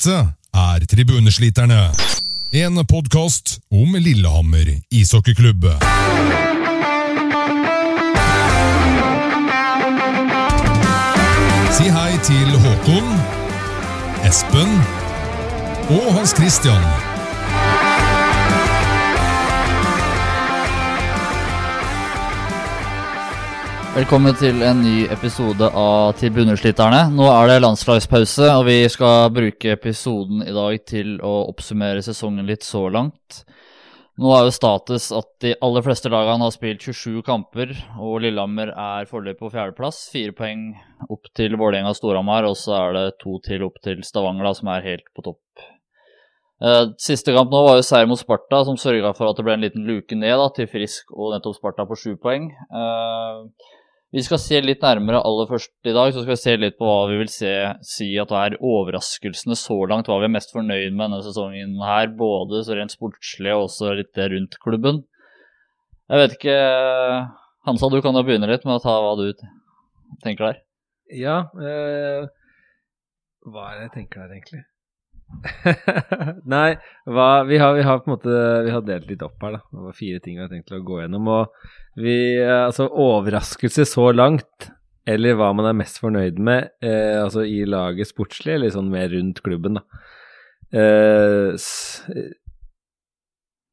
Dette er Tribunesliterne. En podkast om Lillehammer ishockeyklubb. Si hei til Håkon, Espen og Hans Christian. Velkommen til en ny episode av Tribunesliterne. Nå er det landslagspause, og vi skal bruke episoden i dag til å oppsummere sesongen litt så langt. Nå er jo status at de aller fleste lagene har spilt 27 kamper, og Lillehammer er foreløpig på fjerdeplass. Fire poeng opp til Vålerenga og Storhamar, og så er det to til opp til Stavanger, da, som er helt på topp. Eh, Siste kamp nå var jo seier mot Sparta, som sørga for at det ble en liten luke ned da, til Frisk og nettopp Sparta på sju poeng. Eh, Vi skal se litt nærmere aller først i dag, så skal vi se litt på hva vi vil se, si at det er overraskelsene så langt. Hva vi er mest fornøyd med denne sesongen her, både så rent sportslig og også litt rundt klubben. Jeg vet ikke Hansa, du kan jo begynne litt med å ta hva du tenker der. Ja øh, Hva er det jeg tenker der, egentlig? Nei, hva, vi, har, vi har på en måte Vi har delt litt opp her, da. Det var fire ting vi har tenkt å gå gjennom. Og vi eh, Altså, overraskelse så langt, eller hva man er mest fornøyd med, eh, altså i laget sportslig, eller sånn mer rundt klubben, da. Eh,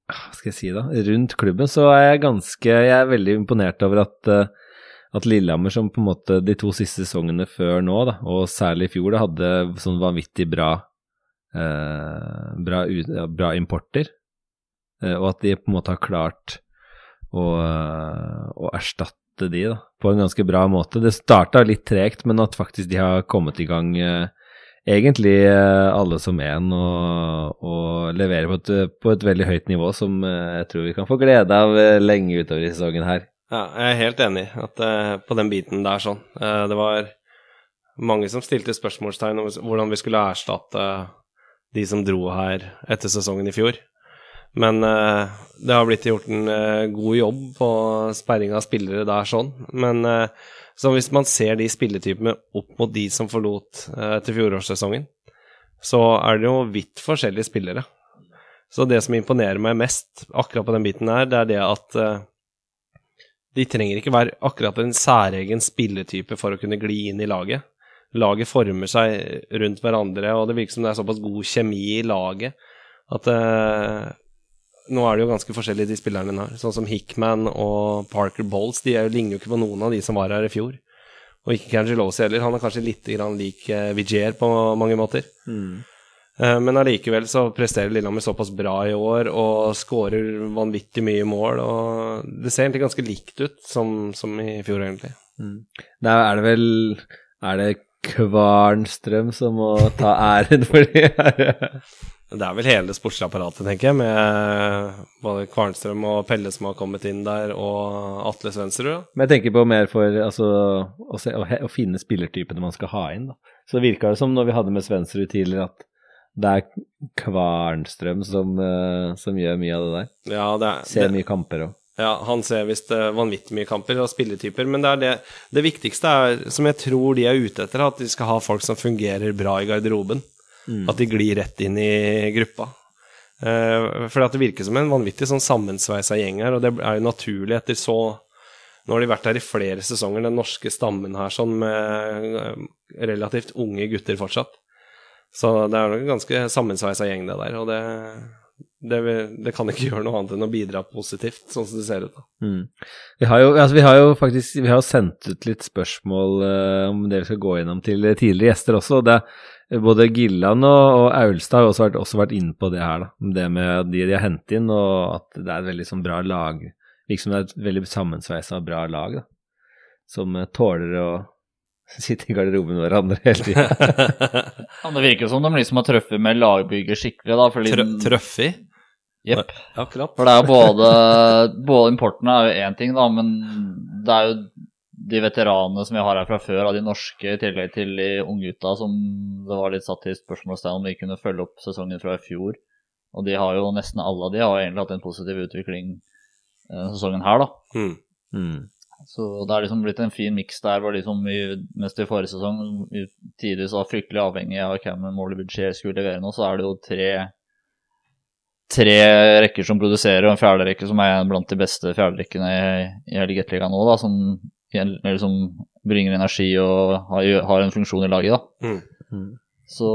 hva skal jeg si, da? Rundt klubben så er jeg ganske Jeg er veldig imponert over at eh, at Lillehammer, som på en måte de to siste sesongene før nå, da, og særlig i fjor, da, hadde sånn vanvittig bra, eh, bra, bra importer, eh, og at de på en måte har klart å, eh, å erstatte de da, på en ganske bra måte. Det starta litt tregt, men at faktisk de har kommet i gang eh, egentlig eh, alle som én og, og leverer på et, på et veldig høyt nivå som eh, jeg tror vi kan få glede av eh, lenge utover i sesongen her. Ja, jeg er helt enig at, eh, på den biten der sånn. Eh, det var mange som stilte spørsmålstegn om hvordan vi skulle erstatte de som dro her etter sesongen i fjor. Men uh, det har blitt gjort en uh, god jobb på sperring av spillere der sånn. Men uh, så hvis man ser de spilletypene opp mot de som forlot etter fjorårssesongen, så er det jo vidt forskjellige spillere. Så det som imponerer meg mest akkurat på den biten her, det er det at de trenger ikke være akkurat en særegen spilletype for å kunne gli inn i laget. Laget former seg rundt hverandre, og det virker som det er såpass god kjemi i laget at uh, Nå er det jo ganske forskjellige, de spillerne her. Sånn som Hickman og Parker Bowles. De jo, ligner jo ikke på noen av de som var her i fjor. Og ikke Cangelosi heller. Han er kanskje litt grann lik uh, Vigier på mange måter. Eh, Men allikevel så presterer Lillehammer såpass bra i år og skårer vanvittig mye mål. Og det ser egentlig ganske likt ut som, som i fjor, egentlig. Da er det vel Er det Kvarnstrøm som må ta æren for det her? Det er vel hele det sportslige apparatet, tenker jeg, med både Kvarnstrøm og Pelle som har kommet inn der, og Atle Svendsrud. Men jeg tenker på mer for altså, å, se, å, å finne spillertypene man skal ha inn. Da. Så virka det som når vi hadde med Svendsrud tidligere, at det er Kvarnstrøm som, eh, som gjør mye av det der. Ja, det er, Ser mye kamper og ja, han ser visst eh, vanvittig mye kamper og spilletyper, men det er det Det viktigste er, som jeg tror de er ute etter, at de skal ha folk som fungerer bra i garderoben. At de glir rett inn i gruppa. Eh, for det virker som en vanvittig sånn sammensveisa gjeng her, og det er jo naturlig etter så Nå har de vært her i flere sesonger, den norske stammen her, sånn med eh, relativt unge gutter fortsatt. Så det er nok en ganske sammensveisa gjeng, det der, og det, det, det kan ikke gjøre noe annet enn å bidra positivt, sånn som det ser ut. da. mm. vi, har jo, altså, vi har jo faktisk Vi har sendt ut litt spørsmål eh, om det vi skal gå gjennom til tidligere gjester også. og det både Gilland og, og Aulstad har også vært, også vært inne på det her, da. Det med de de har hentet inn, og at det er et veldig sånn bra lag. Virker som det er et veldig sammensveisa bra lag, da. Som eh, tåler å sitte i garderoben med hverandre hele tida. Ja, det virker som de liksom har truffet med lagbygget skikkelig, da. Fordi Trø Trøffi? Jepp. Akkurat. For det er jo både, både importen er jo én ting, da, men det er jo de veteranene som vi har her fra før, av de norske, i tillegg til de unggutta som det var litt satt til spørsmålstegn om de kunne følge opp sesongen fra i fjor. Og de har jo nesten alle av de har egentlig hatt en positiv utvikling eh, sesongen her, da. Mm. Mm. Så det er liksom blitt en fin miks der, hvor liksom vi, mens i forrige sesong vi tidligere var fryktelig avhengig av hvem Molly Budget skulle levere nå, så er det jo tre tre rekker som produserer, og en fjerderekke som er blant de beste fjerderekkene i, hele Gateligaen nå, da, som, eller som bringer energi og har, har en funksjon i laget. da. Mm. Så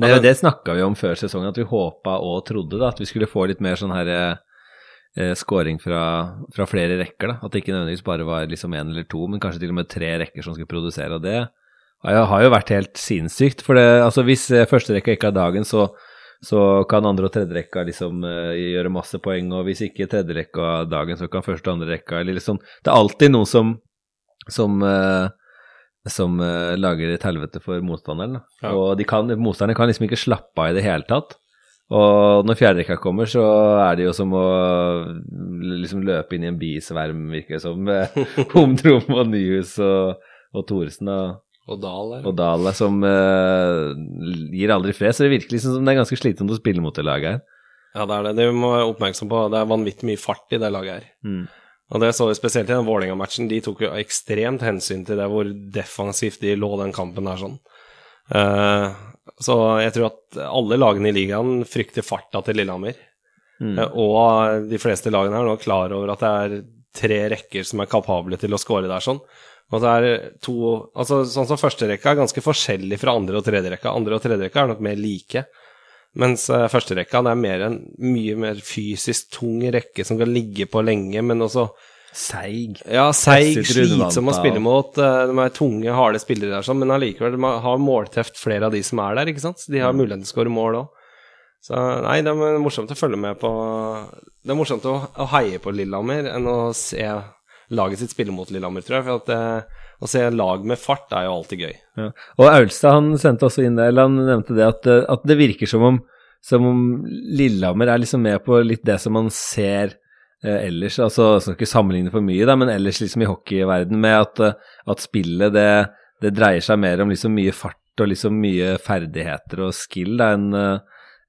Det, det snakka vi om før sesongen, at vi håpa og trodde da, at vi skulle få litt mer sånn her eh, scoring fra, fra, flere rekker. da, At det ikke nødvendigvis bare var liksom én eller to, men kanskje til og med tre rekker som skulle produsere. og det har jo vært helt sinnssykt. For det, altså hvis eh, første rekka ikke er dagen, så så kan andre og tredje rekka liksom uh, gjøre masse poeng, og hvis ikke tredje rekka dagen, så kan første og andre rekka eller liksom Det er alltid noe som som, uh, som uh, lager et helvete for motstanderen. Ja. Og de kan, motstanderne kan liksom ikke slappe av i det hele tatt. Og når fjerde rekka kommer, så er det jo som å liksom løpe inn i en bisverm, virker det som, med Homdrom og Nyhus og, og Thoresen. Og, og Dahl Og Dahl som uh, gir aldri fred. Så det virker liksom som det er ganske slitsomt å spille mot det laget her. Ja, det er det. Det må være oppmerksom på. Det er vanvittig mye fart i det laget her. Mm. Og det så vi spesielt i den Vålerenga-matchen. De tok jo ekstremt hensyn til det, hvor defensivt de lå den kampen der sånn. Uh, så jeg tror at alle lagene i ligaen frykter farta til Lillehammer. Mm. Uh, og de fleste lagene er nå klar over at det er tre rekker som er kapable til å score der sånn. Og det er to Altså sånn som første rekka er ganske forskjellig fra andre og tredje rekka. Andre og tredje rekka er nok mer like. Mens uh, første rekka er mer en mye mer fysisk tung rekke som kan ligge på lenge, men også Seig. Ja, seig, slitsom å spille mot. Uh, de er tunge, harde spillere der, sånn, men allikevel har målteft flere av de som er der, ikke sant. Så de har mulighet muligheten til å skåre mål òg. Så nei, det er morsomt å følge med på Det er morsomt å, å heie på Lillehammer enn å se laget sitt spille mot Lillehammer, tror jeg. For at det, å se lag med fart er jo alltid gøy. Ja. Og Aulstad han sendte også inn det, eller han nevnte det, at, at det virker som om, som om Lillehammer er liksom med på litt det som man ser eh, ellers. altså Jeg skal ikke sammenligne for mye, da, men ellers liksom i hockeyverden med at, at spillet det, det, dreier seg mer om liksom mye fart og liksom mye ferdigheter og skill enn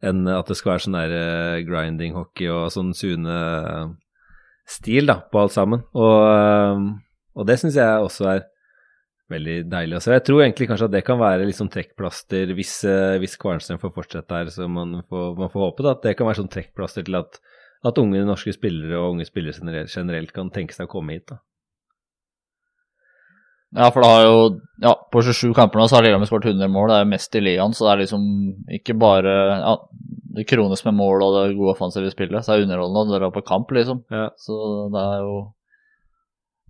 en at det skal være sånn der uh, grinding hockey og sånn Sune stil da, på alt sammen. Og, um, og det syns jeg også er veldig deilig å se. Jeg tror egentlig kanskje at det kan være liksom trekkplaster hvis, uh, hvis Kvarnstrøm får fortsette her, så man får, man får håpe da, at det kan være sånn trekkplaster til at, at unge norske spillere og unge spillere generelt kan tenke seg å komme hit. da. Ja, for det har jo Ja, på 27 kamper nå så har Lillehammer skåret 100 mål. Det er mest i ligaen, så det er liksom ikke bare ja, det krones med mål og det gode offensive spillet. Så det er underholdende å dra på kamp, liksom. Ja. Så det er jo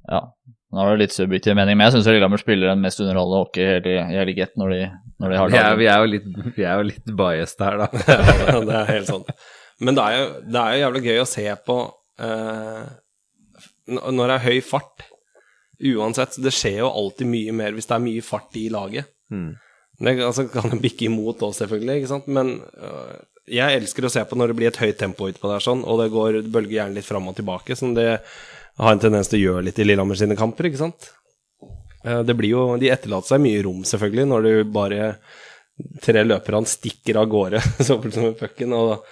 Ja. Nå har det litt subjektiv mening, men jeg syns Lillehammer spiller den mest underholdende hockey i hele Get når de, når de har det. Vi, er jo litt, vi er jo litt biased her, da. ja, det er helt sånn. Men det er jo, det er jo jævlig gøy å se på uh, når det er høy fart. Uansett, det skjer jo alltid mye mer hvis det er mye fart i laget. Mm. Det altså, kan det bikke imot òg, selvfølgelig, ikke sant? men øh, jeg elsker å se på når det blir et høyt tempo utpå der, sånn, og det går bølger gjerne litt fram og tilbake, som det har en tendens til å gjøre litt i Lillehammer sine kamper, ikke sant. Uh, det blir jo De etterlater seg mye rom, selvfølgelig, når du bare tre løperne stikker av gårde som pucken, og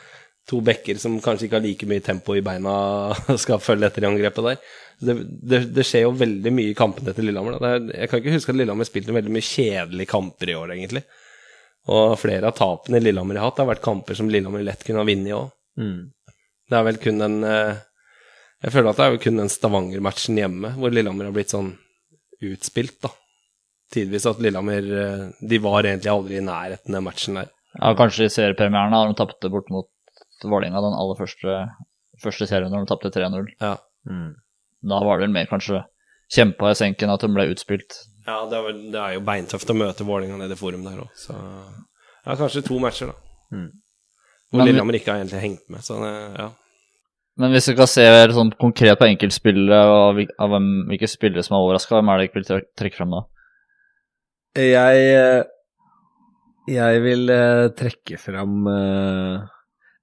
to bekker som kanskje ikke har like mye tempo i beina, skal følge etter i angrepet der det, det, det, skjer jo veldig mye i kampene til Lillehammer. Er, jeg kan ikke huske at Lillehammer spilte veldig mye kjedelige kamper i år, egentlig. Og flere av tapene Lillehammer har hatt, har vært kamper som Lillehammer lett kunne ha vunnet òg. Mm. Det er vel kun den eh, Jeg føler at det er vel kun den Stavanger-matchen hjemme hvor Lillehammer har blitt sånn utspilt, da. Tidvis at Lillehammer eh, De var egentlig aldri i nærheten den matchen der. Ja, kanskje i seriepremieren da de tapte bort mot Vålerenga den aller første, første serien når de tapte 3-0. Ja. Mm. Da var det vel mer kanskje kjempa i senken at de ble utspilt. Ja, det er, det er jo beintøft å møte Vålerenga nede i forum der òg, så Ja, kanskje to matcher, da. Mm. Hvor Lillehammer ikke har egentlig hengt med, så det, ja. Men hvis vi kan se sånn konkret på enkeltspillere av, av hvilke spillere som er overraska, hvem er det du vil trekke frem da? Jeg eh, Jeg vil uh, trekke fram uh,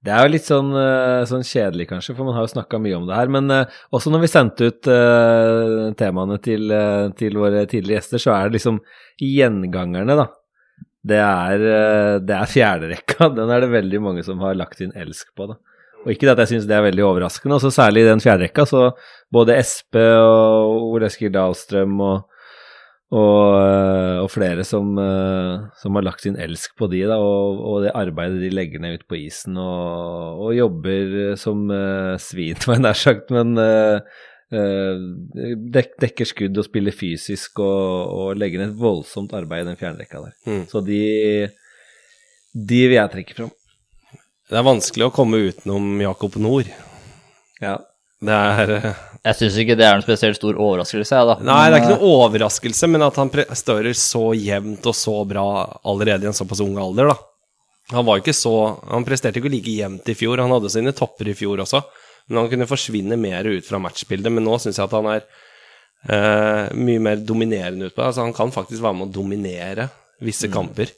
det er jo litt sånn, eh, sånn, kjedelig, kanskje, for man har jo snakka mye om det her. Men uh, også når vi sendte ut uh, temaene til, til, våre tidligere gjester, så er det liksom gjengangerne, da. Det er, det er fjerderekka. Den er det veldig mange som har lagt inn elsk på, da. Og ikke at jeg syns det er veldig overraskende. Også særlig i den fjerderekka, så både Espe og Ole Eskil Dahlstrøm og, og, eh, og flere som, eh, som, har lagt sin elsk på de, da, og, og, det arbeidet de legger ned ute på isen, og, og jobber som uh, svin, var jeg nær sagt, men uh, dek, dekker skudd og spiller fysisk og, legger ned et voldsomt arbeid i den fjernrekka der. Mm. Så de, de vil jeg trekke fram. Det er vanskelig å komme utenom Jakob Nord. Ja. Det er uh, Jeg syns ikke det er en spesielt stor overraskelse, jeg, da. Nei, det er ikke noe overraskelse, men at han presterer så jevnt og så bra allerede i en såpass ung alder, da. Han var ikke så Han presterte ikke like jevnt i fjor. Han hadde sine topper i fjor også, men han kunne forsvinne mer ut fra matchbildet. Men nå syns jeg at han er eh, mye mer dominerende utpå. Altså, han kan faktisk være med å dominere visse mm. kamper.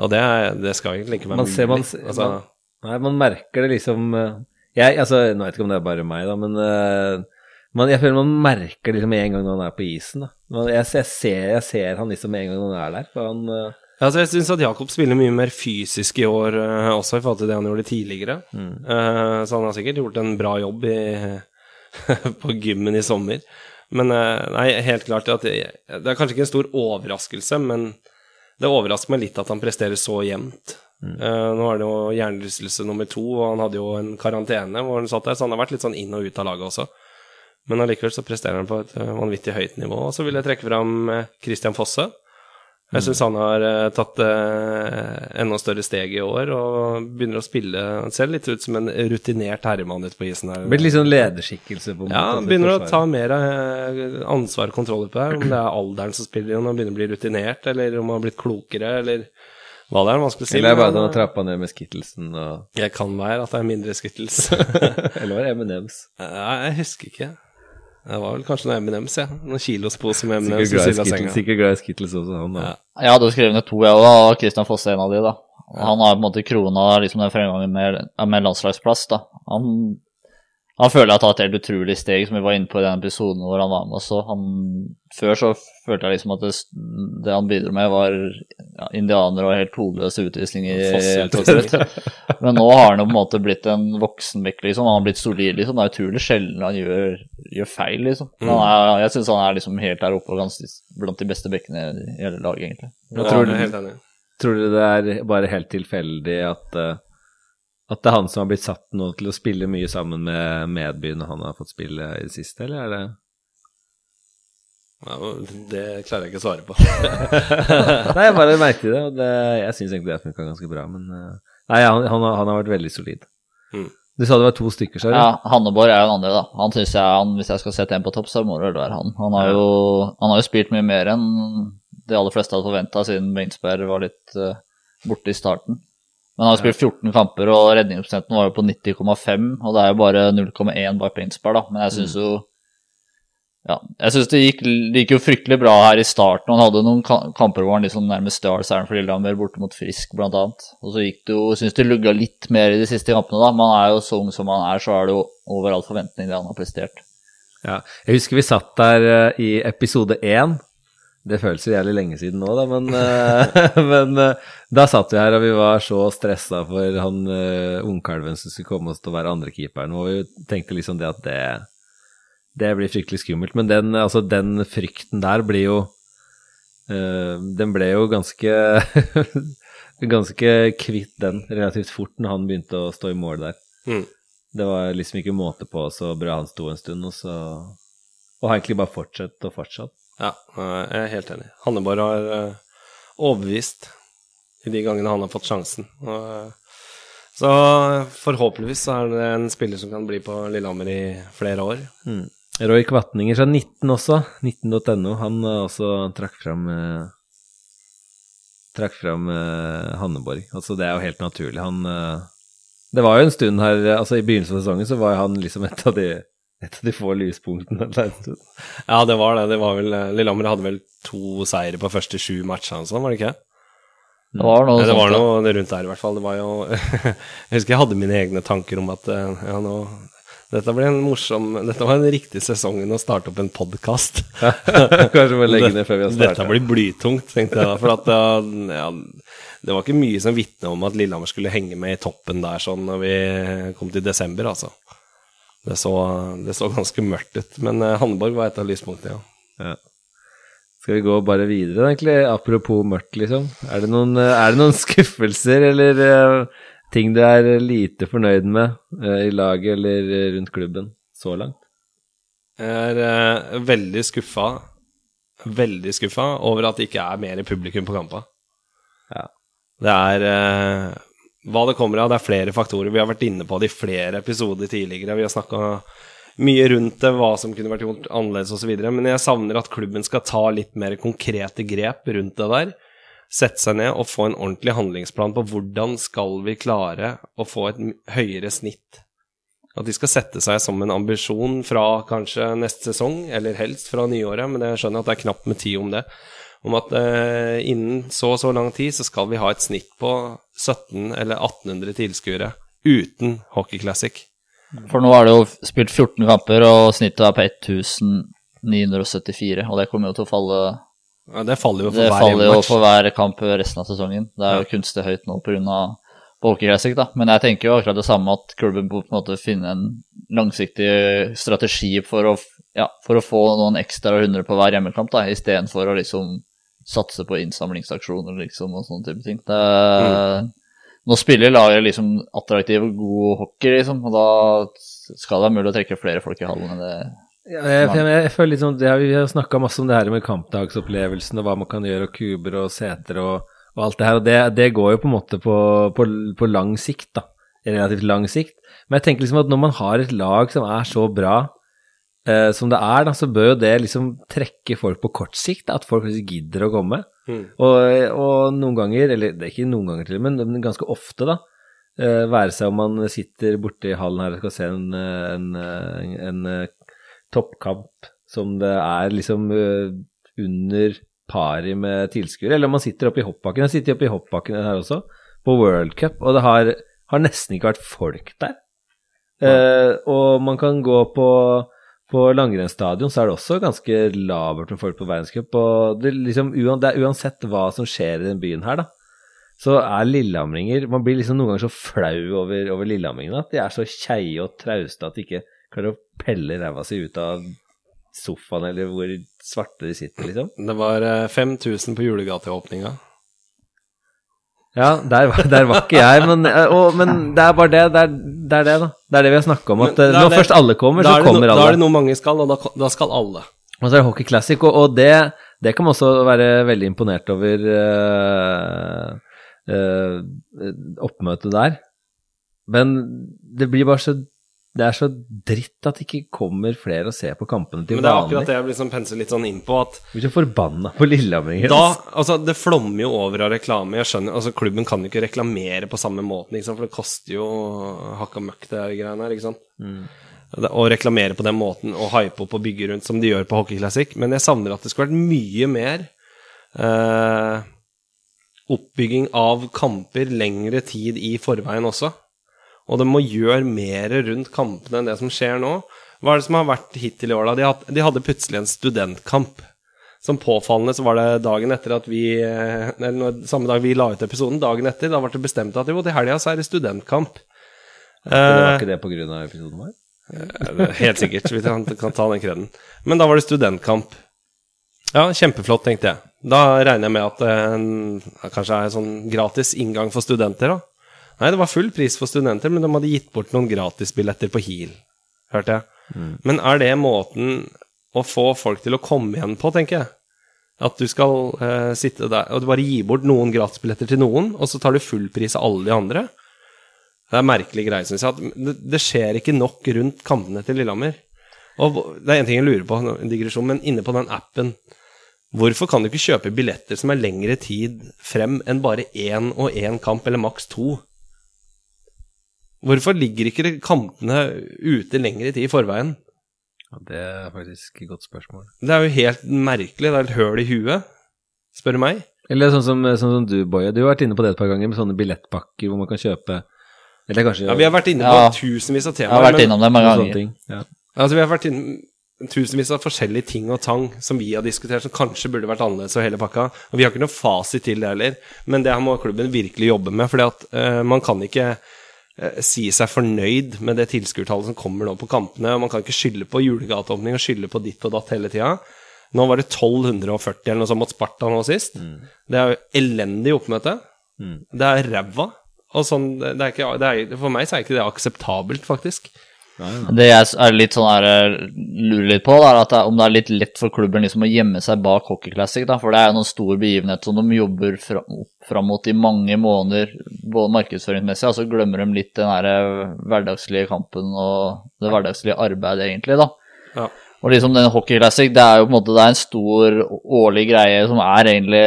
Og det, det, skal egentlig ikke være man mulig. Ser, man, altså, man, Nei, man merker det liksom eh, jeg, altså, Nå vet jeg ikke om det er bare meg, da, men uh, man, jeg føler man merker liksom med en gang når han er på isen. da. Man, jeg, jeg, ser, jeg, ser, han liksom med en gang når han er der. for han... Uh, Altså, jeg syns at Jakob spiller mye mer fysisk i år uh, også, i forhold til det han gjorde tidligere. Mm. Uh, så han har sikkert gjort en bra jobb i, på gymmen i sommer. Men uh, nei, helt klart at det, det, er kanskje ikke en stor overraskelse, men det overrasker meg litt at han presterer så jevnt. Mm. Uh, nå er det jo hjernerystelse nummer to, og han hadde jo en karantene hvor han satt der, så han har vært litt sånn inn og ut av laget også. Men allikevel så presterer han på et uh, vanvittig høyt nivå. Og så vil jeg trekke fram uh, Christian Fosse. Jeg syns han har tatt enda større steg i år og begynner å spille Han ser litt ut som en rutinert herremann ute på isen her. Blitt litt sånn lederskikkelse? på Ja, han begynner å ta mer ansvar og kontroll på det. Om det er alderen som spiller, om han begynner å bli rutinert, eller om han har blitt klokere, eller hva det er vanskelig å si. Eller bare at han har trappa ned med skittelsen og Jeg kan være at det er mindre skittles. Eller var det M&M's? Jeg husker ikke. Det var vel kanskje noe M&M's, ja. Noen kilospose med M&M's Sikkert glad i skittles også, han da. Ja. Jeg hadde skrevet ned to, jeg òg, og Christian Fosse en av de, da. Han har på en måte krona liksom den fremgangen med, med landslagsplass, da. Han han føler jeg har tatt et helt utrolig steg, som vi var inne på i den episoden hvor han var med også. Han, før så følte jeg liksom at det, det han bidro med, var ja, indianere og helt hodeløse utvisninger. Men nå har han jo på en måte blitt en voksenbekk, liksom. Han har blitt solid, liksom. Det er utrolig sjelden han gjør, gjør feil, liksom. Mm. Er, jeg syns han er liksom helt der oppe og ganske blant de beste bekkene i hele laget, egentlig. Ja, tror, du, tror du det er bare helt tilfeldig at uh at det er han som har blitt satt nå til å spille mye sammen med medbyene når han har fått spille i det siste, eller er det ja, Det klarer jeg ikke å svare på. nei, jeg bare merket det, og det, jeg syns egentlig det funka ganske bra. Men eh, nei, han, han, har, han har vært veldig solid. Mm. Du sa det var to stykker, så? Ja, Hanneborg er jo den andre, da. Han synes jeg, han, Hvis jeg skal sette en på topp, så må det vel være han. Han har, jo, han har jo spilt mye mer enn de aller fleste hadde forventa, siden Beinsberg var litt uh, borte i starten. Men han har spilt 14 kamper, og redningsprosenten var jo på 90,5. Og det er jo bare 0,1 bak Painsbar, da. Men jeg syns mm. jo ja, jeg syns det, det, gikk jo fryktelig bra her i starten. Han hadde noen kamper hvor han liksom nærmest stjal seieren for Lillehammer, borte mot Frisk bl.a. Og så gikk det jo Syns det lugga litt mer i de siste kampene, da. Men han er jo så ung som han er, så er det jo over all forventning det han har prestert. Ja, jeg husker vi satt der uh, i episode én det føles jo jævlig lenge siden nå, da, men, uh, men uh, da satt vi her og vi var så stressa for han uh, ungkalven som skulle komme oss til å være andrekeeperen, og vi tenkte liksom det at det, det blir fryktelig skummelt. Men den, altså, den frykten der blir jo uh, Den ble jo ganske ganske kvitt den relativt fort når han begynte å stå i mål der. Mm. Det var liksom ikke måte på så bra han sto en stund, og så Og har egentlig bare fortsatt og fortsatt. Ja, jeg er helt enig. Hanneborg har uh, overbevist i de gangene han har fått sjansen. Uh, så forhåpentligvis er det en spiller som kan bli på Lillehammer i flere år. Mm. Roy Kvatninger fra 19 også, 19.no, han uh, også trakk fram Trakk fram Hanneborg. Altså, det er jo helt naturlig. Han Det var jo en stund her Altså, i begynnelsen av sesongen så var han liksom et av de et av de få lyspunktene. ja, det var det. det var vel, eh, Lillehammer hadde vel to seire på første sju matchene, sånn, var det ikke? Det var noe, det var noe rundt der, i hvert fall. Det var jo Jeg husker jeg hadde mine egne tanker om at eh, ja, nå, Dette ble en morsom Dette var en riktig sesongen å starte opp en podkast. Kanskje må legge ned før vi har Dette blir blytungt, tenkte jeg da. For at uh, ja, det var ikke mye som vitna om at Lillehammer skulle henge med i toppen der sånn når vi kom til desember, altså. Det så, det så ganske mørkt ut. Men uh, Hanneborg var et av lyspunktene, ja. Ja. Skal vi gå bare videre, egentlig? Apropos mørkt, liksom. Er det noen, eh, er det noen skuffelser eller eh, ting du er lite fornøyd med eh, i laget eller eh, rundt klubben så langt? Jeg er eh, veldig skuffa, veldig skuffa over at det ikke er mer publikum på kampa. Ja. Det er eh, hva det kommer av. Det er flere faktorer. Vi har vært inne på det i flere episoder tidligere. Vi har snakka mye rundt det, hva som kunne vært gjort annerledes osv. Men jeg savner at klubben skal ta litt mer konkrete grep rundt det der. Sette seg ned og få en ordentlig handlingsplan på hvordan skal vi klare å få et høyere snitt. At de skal sette seg som en ambisjon fra kanskje neste sesong, eller helst fra nyåret, men jeg skjønner at det er knapt med tid om det. Om at eh, innen så og så lang tid så skal vi ha et snitt på 17 eller 1800 tilskuere uten Hockey Classic. For nå er det jo spilt 14 kamper, og snittet er på 1974. Og det kommer jo til å falle Ja, det faller jo for Det hver faller jo for hver kamp resten av sesongen. Det er jo kunstig høyt nå pga. Hockey Classic, da. Men jeg tenker jo akkurat det samme, at klubben på en måte finne en langsiktig strategi for å, ja, for å få noen ekstra hundre på hver hjemmekamp, da, istedenfor å liksom satse på innsamlingsaksjoner liksom, og sånne type ting. Det, Nå spiller laget liksom attraktiv og god hockey, liksom, og da skal det være mulig å trekke flere folk i hallen enn det Ja, jeg, jeg, jeg føler sånn, det Vi har snakka masse om det her med kampdagsopplevelsen og hva man kan gjøre, og kuber og seter og, og alt det her. og det, det går jo på en måte på, på, på lang sikt, da. Relativt lang sikt. Men jeg tenker liksom at når man har et lag som er så bra eh, som det er, da, så bør jo det liksom trekke folk på kort sikt. Da, at folk gidder å komme. Mm. Og, og noen ganger, eller det er ikke noen ganger til, men, ganske ofte, da. eh, være seg om man sitter borte i hallen her og skal se en, en, en, en eh, toppkamp som det er liksom eh, under pari med tilskuere, eller om man sitter oppe i hoppbakken. Jeg sitter oppe i hoppbakken her også, på World Cup, og det har, har nesten ikke vært folk der. Eh, og man kan gå på på langrennsstadion så er det også ganske labert med folk på verdenscup. Og det, liksom, det er uansett hva som skjer i den byen her, da, så er lillehamringer Man blir liksom noen ganger så flau over, over lillehamringene at de er så keie og trauste at de ikke klarer å pelle ræva si ut av sofaen eller hvor svarte de sitter, liksom. Det var eh, 5000 på julegateåpninga. Ja, der, var- der var ikke jeg, men, eh, og, men det er bare det. Det er det, er det da. Det er det vi har snakka om. At når det- først alle kommer, så kommer no, alle. da er det noe mange skal, og da, da skal alle. Og så er det Hockey Classic, og, og det, det kan man også være veldig imponert over eh, eh, oppmøtet der. Men det blir bare så Det er så dritt at det ikke kommer flere og ser på kampene til vanlig. Men det er vanlig. akkurat det jeg liksom penser litt sånn inn på, at blir så forbanna på Lillehammer. da Altså, det flommer jo over av reklame. Jeg skjønner, altså Klubben kan jo ikke reklamere på samme måten, for det koster jo hakka møkk, det greiene her, ikke sant. Det- Å reklamere på den måten og hype opp og bygge rundt som de gjør på hockeyklassikk. Men jeg savner at det skulle vært mye mer eh, oppbygging av kamper lengre tid i forveien også. Og de må gjøre mer rundt kampene enn det som skjer nå. Hva er det som har vært hittil i år, da? De, had- de hadde plutselig en studentkamp. Som påfallende så var det dagen etter at vi eh, Eller samme dag vi la ut episoden, dagen etter, da ble det bestemt at jo, til helga så er det studentkamp. Det var Eh, ikke det på grunn av episoden vår? Eh, Helt sikkert. Vi kan, kan ta den kreden. Men da var det studentkamp. Ja, kjempeflott, tenkte jeg. Da regner jeg med at det kanskje er sånn gratis inngang for studenter, da. Nei, det var full pris for studenter, men de hadde gitt bort noen gratisbilletter på Heal, hørte jeg. Men er det måten å få folk til å komme igjen på, tenker jeg? At du skal uh, sitte der og du bare gi bort noen gratisbilletter til noen, og så tar du full pris av alle de andre? Det er merkelig greie, syns jeg. At det, det skjer ikke nok rundt kampene til Lillehammer. Og det er en ting jeg lurer på, en digresjon, men inne på den appen Hvorfor kan du ikke kjøpe billetter som er lengre tid frem enn bare én og én kamp, eller maks to? Hvorfor ligger ikke kampene ute lengre tid i forveien? Ja, det er faktisk et godt spørsmål. Det er jo helt merkelig. Det er et høl i huet, spør du meg. Eller sånn som, sånn som du, Boje. Du har vært inne på det et par ganger med sånne billettpakker hvor man kan kjøpe Eller kanskje Ja, vi har vært inne på Ja. tusenvis av temaer. Jeg har vært innom det noen mange sånne ganger. ting. Ja. Altså, vi har vært inne tusenvis av forskjellige ting og tang som vi har diskutert, som kanskje burde vært annerledes og hele pakka. Og vi har ikke noe fasit til det heller, men det her må klubben virkelig jobbe med. fordi at eh, man kan ikke si seg fornøyd med det tilskuertallet som kommer nå på kampene. og Man kan ikke skylde på julegateåpning og skylde på ditt og datt hele tida. Nå var det 1240 eller noe sånt mot Sparta nå sist. Det er jo elendig oppmøte. Det er ræva. Og sånn, det er ikke, det er, for meg så er ikke det akseptabelt, faktisk. Det jeg er litt sånn her, eh, lurer litt på, da, er at det om det er litt lett for klubben liksom å gjemme seg bak Hockey Classic. Da, for det er jo noen stor begivenhet som de jobber fram, fram mot i mange måneder, både markedsføringsmessig, og så glemmer de litt den her eh, hverdagslige kampen og det hverdagslige arbeidet, egentlig. da. Ja. Og liksom den Hockey Classic, det er jo på en måte det er en stor årlig greie som er egentlig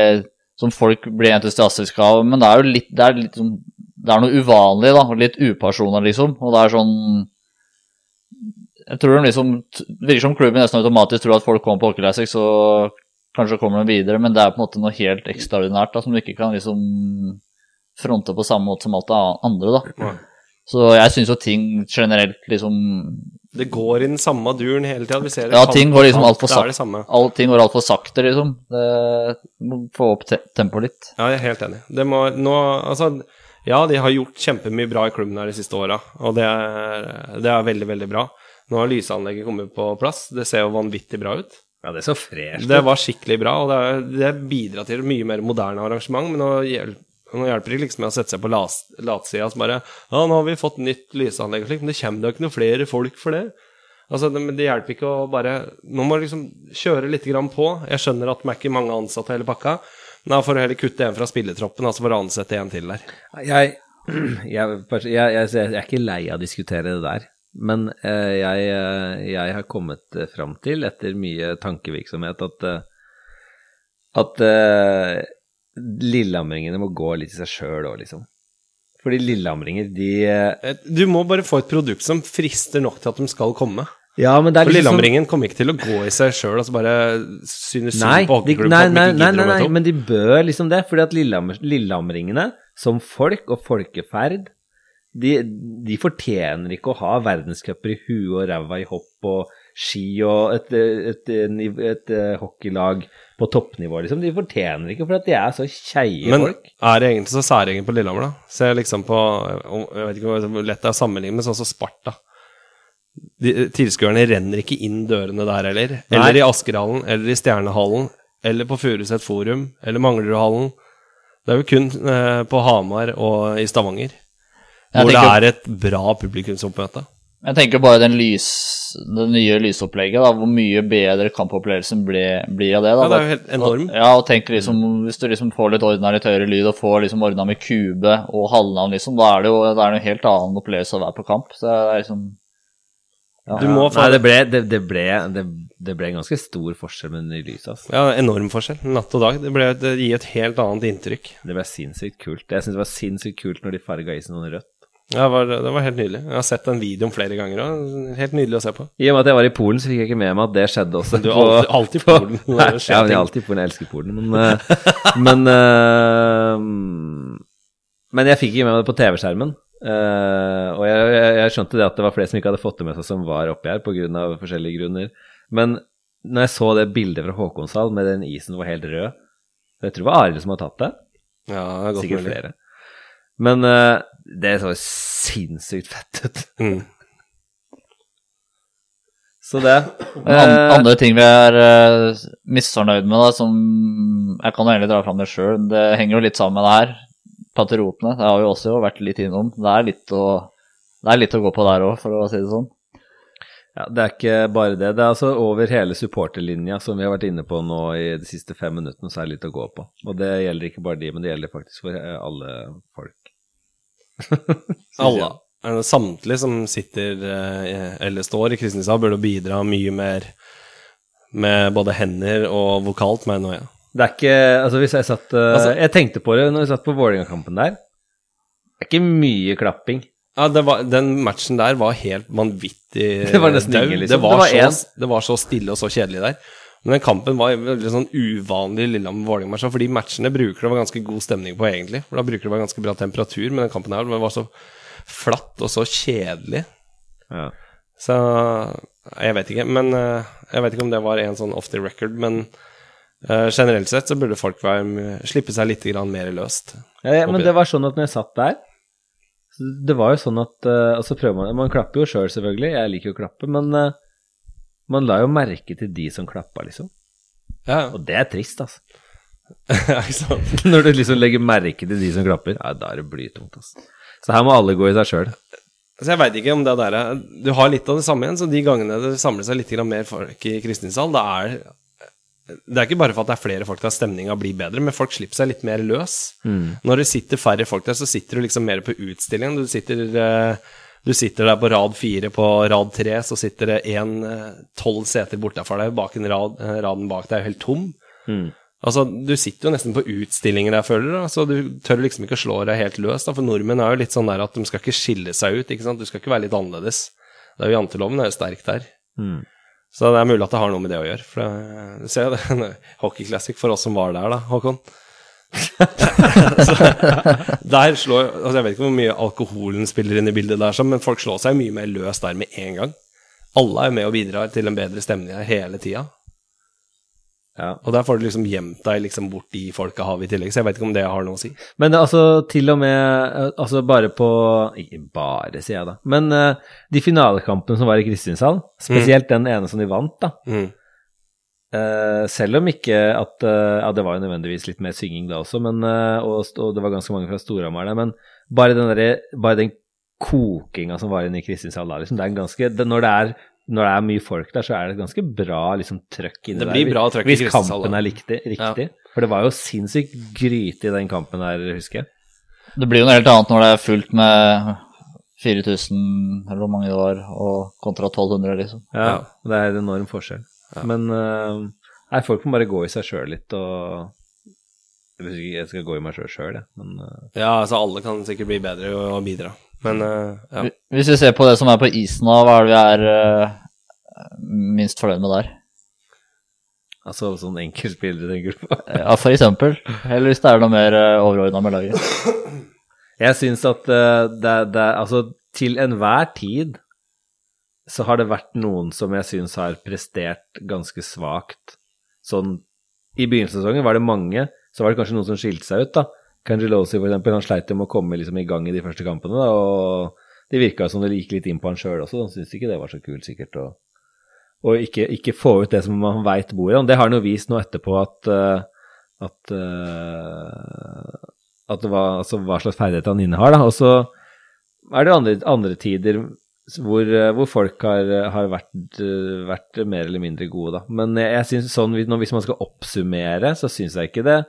Som folk blir entusiastiske av, men det er jo litt Det er, litt, sånn- det er noe uvanlig, da, litt upersonlig, liksom. Og det er sånn Jeg tror de liksom Det virker som klubben nesten automatisk tror at folk kommer på Hockey Classic, så kanskje kommer de videre, men det er på en måte noe helt ekstraordinært da, som du ikke kan liksom fronte på samme måte som alt det andre, da. Så jeg syns jo ting generelt liksom Det går i den samme duren hele tida. Ja, kamp ting går liksom altfor sakte. det samme. Går altfor sakte, liksom. Det må få opp te tempoet litt. Ja, jeg er helt enig. Det må nå Altså, ja, de har gjort kjempemye bra i klubben her de siste åra, og det er, det er veldig, veldig bra. Nå har lysanlegget kommet på plass. Det ser jo vanvittig bra ut. ja, det er så fresh. Det var skikkelig bra, og det, det bidrar til mye mer moderne arrangement, men nå hjelper, nå hjelper det liksom med å sette seg på latsida og bare Ja, nå har vi fått nytt lysanlegg men det kommer da ikke noe flere folk for det. Altså, det, men det hjelper ikke å bare Nå må du liksom kjøre litt grann på. Jeg skjønner at de er ikke mange ansatte hele pakka, men da får du heller kutte en fra spilletroppen, altså for å ansette en til der. Jeg, jeg, jeg, jeg, jeg er ikke lei av å diskutere det der, men eh, jeg, eh, jeg har kommet eh, fram til, etter mye tankevirksomhet, at, eh, at eh, lillehamringene må gå litt i seg sjøl òg, liksom. Fordi lillehamringer, de Du må bare få et produkt som frister nok til at de skal komme. Ja, men det er For liksom Lillehamringen kommer ikke til å gå i seg sjøl og så bare synes Nei, på de, nei, nei, nei, nei, nei, men de bør liksom det, fordi at Lillehamringene, som folk og folkeferd, de, de fortjener ikke å ha verdenscuper i huet og ræva i hopp og ski og et, et, et, et, eh, hockeylag på toppnivå, liksom. De fortjener ikke, for at de er så keie Men folk. er det egentlig så særegent på Lillehammer, da? Se liksom på Jeg vet ikke hvor lett det er å sammenligne med sånn som Sparta. Tilskuerne renner ikke inn dørene der heller. Eller Nei. i Askerhallen, eller i Stjernehallen, eller på Furuset Forum, eller Manglerudhallen. Det er jo kun eh, på Hamar og i Stavanger Hvor det er et bra publikumsoppmøte. Jeg tenker bare den lys, det nye lysopplegget, da, hvor mye bedre kampopplevelsen blir, blir av det. Da. Ja, det er jo helt enorm. Ja, og tenk liksom, Hvis du liksom får litt ordna litt høyere lyd og får liksom ordna med kube og halvnavn, liksom, da er det jo det er en helt annen opplevelse å være på kamp. Så det er liksom ja. Du må få Nei, det ble, det, det, ble, det, det ble en ganske stor forskjell med den nye lyset, altså. Ja, enorm forskjell. Natt og dag. Det, ble, det gir et helt annet inntrykk. Det ble sinnssykt kult. Jeg syns det var sinnssykt kult når de farga isen sånn rødt. Ja, det, var, det var helt nydelig. Jeg har sett den videoen flere ganger òg. Helt nydelig å se på. I og med at jeg var i Polen, så fikk jeg ikke med meg at det skjedde også. Du er alltid, alltid i Polen. Nei, ja, men jeg er alltid i Polen. Jeg elsker Polen. Men, eh, men, eh, men jeg fikk ikke med meg det på TV-skjermen. Eh, og jeg, jeg, jeg skjønte det at det var flere som ikke hadde fått det med seg, som var oppi her pga. forskjellige grunner. Men når jeg så det bildet fra Håkonshall med den isen som var helt rød Jeg tror det var Arild som hadde tatt det. Ja, det er godt Sikkert mulig. flere. Men uh, det så sinnssykt fett ut. Mm. Så det An eh, andre ting vi er uh, misfornøyd med, da, som Jeg kan jo egentlig dra fram det sjøl. Det henger jo litt sammen med det her. Patriotene. Det har vi også jo vært litt innom. Det er litt å, det er litt å gå på der òg, for å si det sånn. Ja, Det er ikke bare det. Det er altså over hele supporterlinja som vi har vært inne på nå i de siste fem minuttene, så er det litt å gå på. Og det gjelder ikke bare de, men det gjelder faktisk for alle folk. Alle. Samtlige som sitter eh, eller står i Kristiansand, burde bidra mye mer med både hender og vokalt, mener jeg. Det er ikke Altså, hvis jeg satt eh, Altså- Jeg tenkte på det når vi satt på Vålerenga-kampen der. Det er ikke mye klapping. Ja, det var, Den matchen der var helt vanvittig Det dau. ingen, liksom. Det Det var en- så, det var så stille og så kjedelig der. Men den kampen var veldig sånn uvanlig Lillehammer-Vålerenga-match, fordi matchene bruker det var ganske god stemning på, egentlig. For da bruker det være ganske bra temperatur, men den kampen her det var så flatt og så kjedelig. Ja. Så jeg vet ikke. Men eh, jeg vet ikke om det var en sånn off the record, men eh, generelt sett så burde folk være, slippe seg litt mer løst. Ja, ja, men det var sånn at når jeg satt der Det var jo sånn at uh, altså prøver man Man klapper jo sjøl, selv, selvfølgelig. Jeg liker jo å klappe, men eh, man la jo merke til de som klappa, liksom. Ja, Og det er trist, altså. ja, ikke sant. Når du liksom legger merke til de som klapper, ja, da er det blytungt, altså. Så her må alle gå i seg sjøl. Så jeg veit ikke om det der er Du har litt av det samme igjen, så de gangene det samler seg litt mer folk i Kristinsdal, da er det er ikke bare for at det er flere folk der stemninga blir bedre, men folk slipper seg litt mer løs. Når det sitter færre folk der, så sitter du liksom mer på utstillingen. Du sitter, eh, du sitter der på rad fire, på rad tre, så sitter det én tolv seter bortafor deg, bak en rad, eh, raden bak deg er helt tom. Altså, du sitter jo nesten på utstillinger der, føler du, så du tør liksom ikke å slå deg helt løs, da, for nordmenn er jo litt sånn der at de skal ikke skille seg ut, ikke sant, du skal ikke være litt annerledes. Det er jo janteloven er jo sterk der. Så det er mulig at det har noe med det å gjøre. For det, jo det Hockey Classic for oss som var der, da, Håkon. så, der slår altså Jeg vet ikke hvor mye alkoholen spiller inn i bildet der, men folk slår seg mye mer løs der med en gang. Alle er med og bidrar til en bedre stemning her hele tida. Ja. Og der får du liksom gjemt deg liksom bort i folkehavet har i tillegg, så jeg vet ikke om det har noe å si. Men altså, til og med eh, Altså, bare på Ikke bare, sier jeg da. Men uh, de finalekampene som var i Kristiansand, spesielt den ene som de vant, da. Mm. Eh, selv om ikke at uh, Ja, det var jo nødvendigvis litt mer synging da også, men, uh, og, og det var ganske mange fra Storhamar der, men bare den, der, bare den kokinga som var inne i Kristiansand da, liksom, det er en ganske det, når, det er, når det er mye folk der, så er det ganske bra liksom, trøkk inni Det der. blir bra trøkk i Hvis kampen er riktig. riktig. For det var jo sinnssykt gryte i den kampen der, husker jeg. Det blir jo noe helt annet når det er fullt med 4000, eller hvor mange det var, og kontra 1200, liksom. Ja, Ja. Det er en enorm forskjell. Men eh, nei, folk må bare gå i seg sjøl litt og Jeg skal gå i meg sjøl sjøl, jeg. Men eh, Ja, altså alle kan sikkert bli bedre og, og bidra, men eh, ja. Hvis vi ser på det som er på isen nå, hva er det vi er minst fornøyd med der? altså sånn enkeltspillere tenker du på. Ja, for eksempel. Eller hvis det er noe mer uh, overordna med laget. Jeg syns at det, det Altså, til enhver tid så har det vært noen som jeg syns har prestert ganske svakt. Sånn I begynnelsen av sesongen var det mange, så var det kanskje noen som skilte seg ut, da. Kangelosi, for eksempel, han sleit jo med å komme liksom i gang i de første kampene, da, og det virka som det gikk litt inn på han sjøl også. Han syntes ikke det var så kult, sikkert, å og ikke, ikke få ut det som man veit bor i han. Det har han jo vist nå etterpå at eh, at, eh, at det var, altså, hva slags ferdigheter han innehar. Da. Og så er det andre, andre tider hvor, eh, hvor folk har, har vært, eh, vært mer eller mindre gode, da. Men jeg, synes sånn, hvis man skal oppsummere, så syns jeg ikke det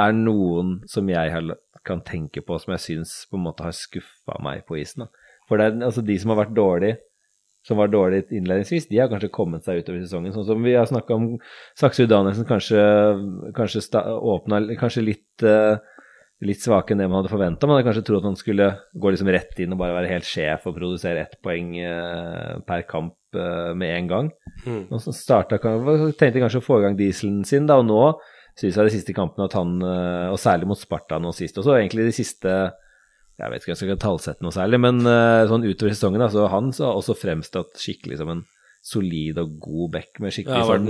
er noen som jeg kan tenke på som jeg syns på en måte har skuffa meg på isen. Da. For det er altså de som har vært dårlige, som var dårlig innledningsvis, de har kanskje kommet seg utover sesongen. Sånn som vi har snakka om Saksrud Danielsen kanskje, kanskje åpna kanskje litt, eh, litt svakere enn det man hadde forventa. Man hadde kanskje trodd at han skulle gå liksom rett inn og bare være helt sjef og produsere ett poeng eh, per kamp eh, med en gang. Mm. Og så starta, tenkte kanskje å få i gang dieselen sin, da, og nå synes jeg de siste kampene at han, eh, og særlig mot Sparta nå sist også, egentlig de siste jeg vet ikke om jeg skal tallsette noe særlig, men sånn utover sesongen, altså han så har også fremstått skikkelig som en solid og god back med skikkelig ja, sånn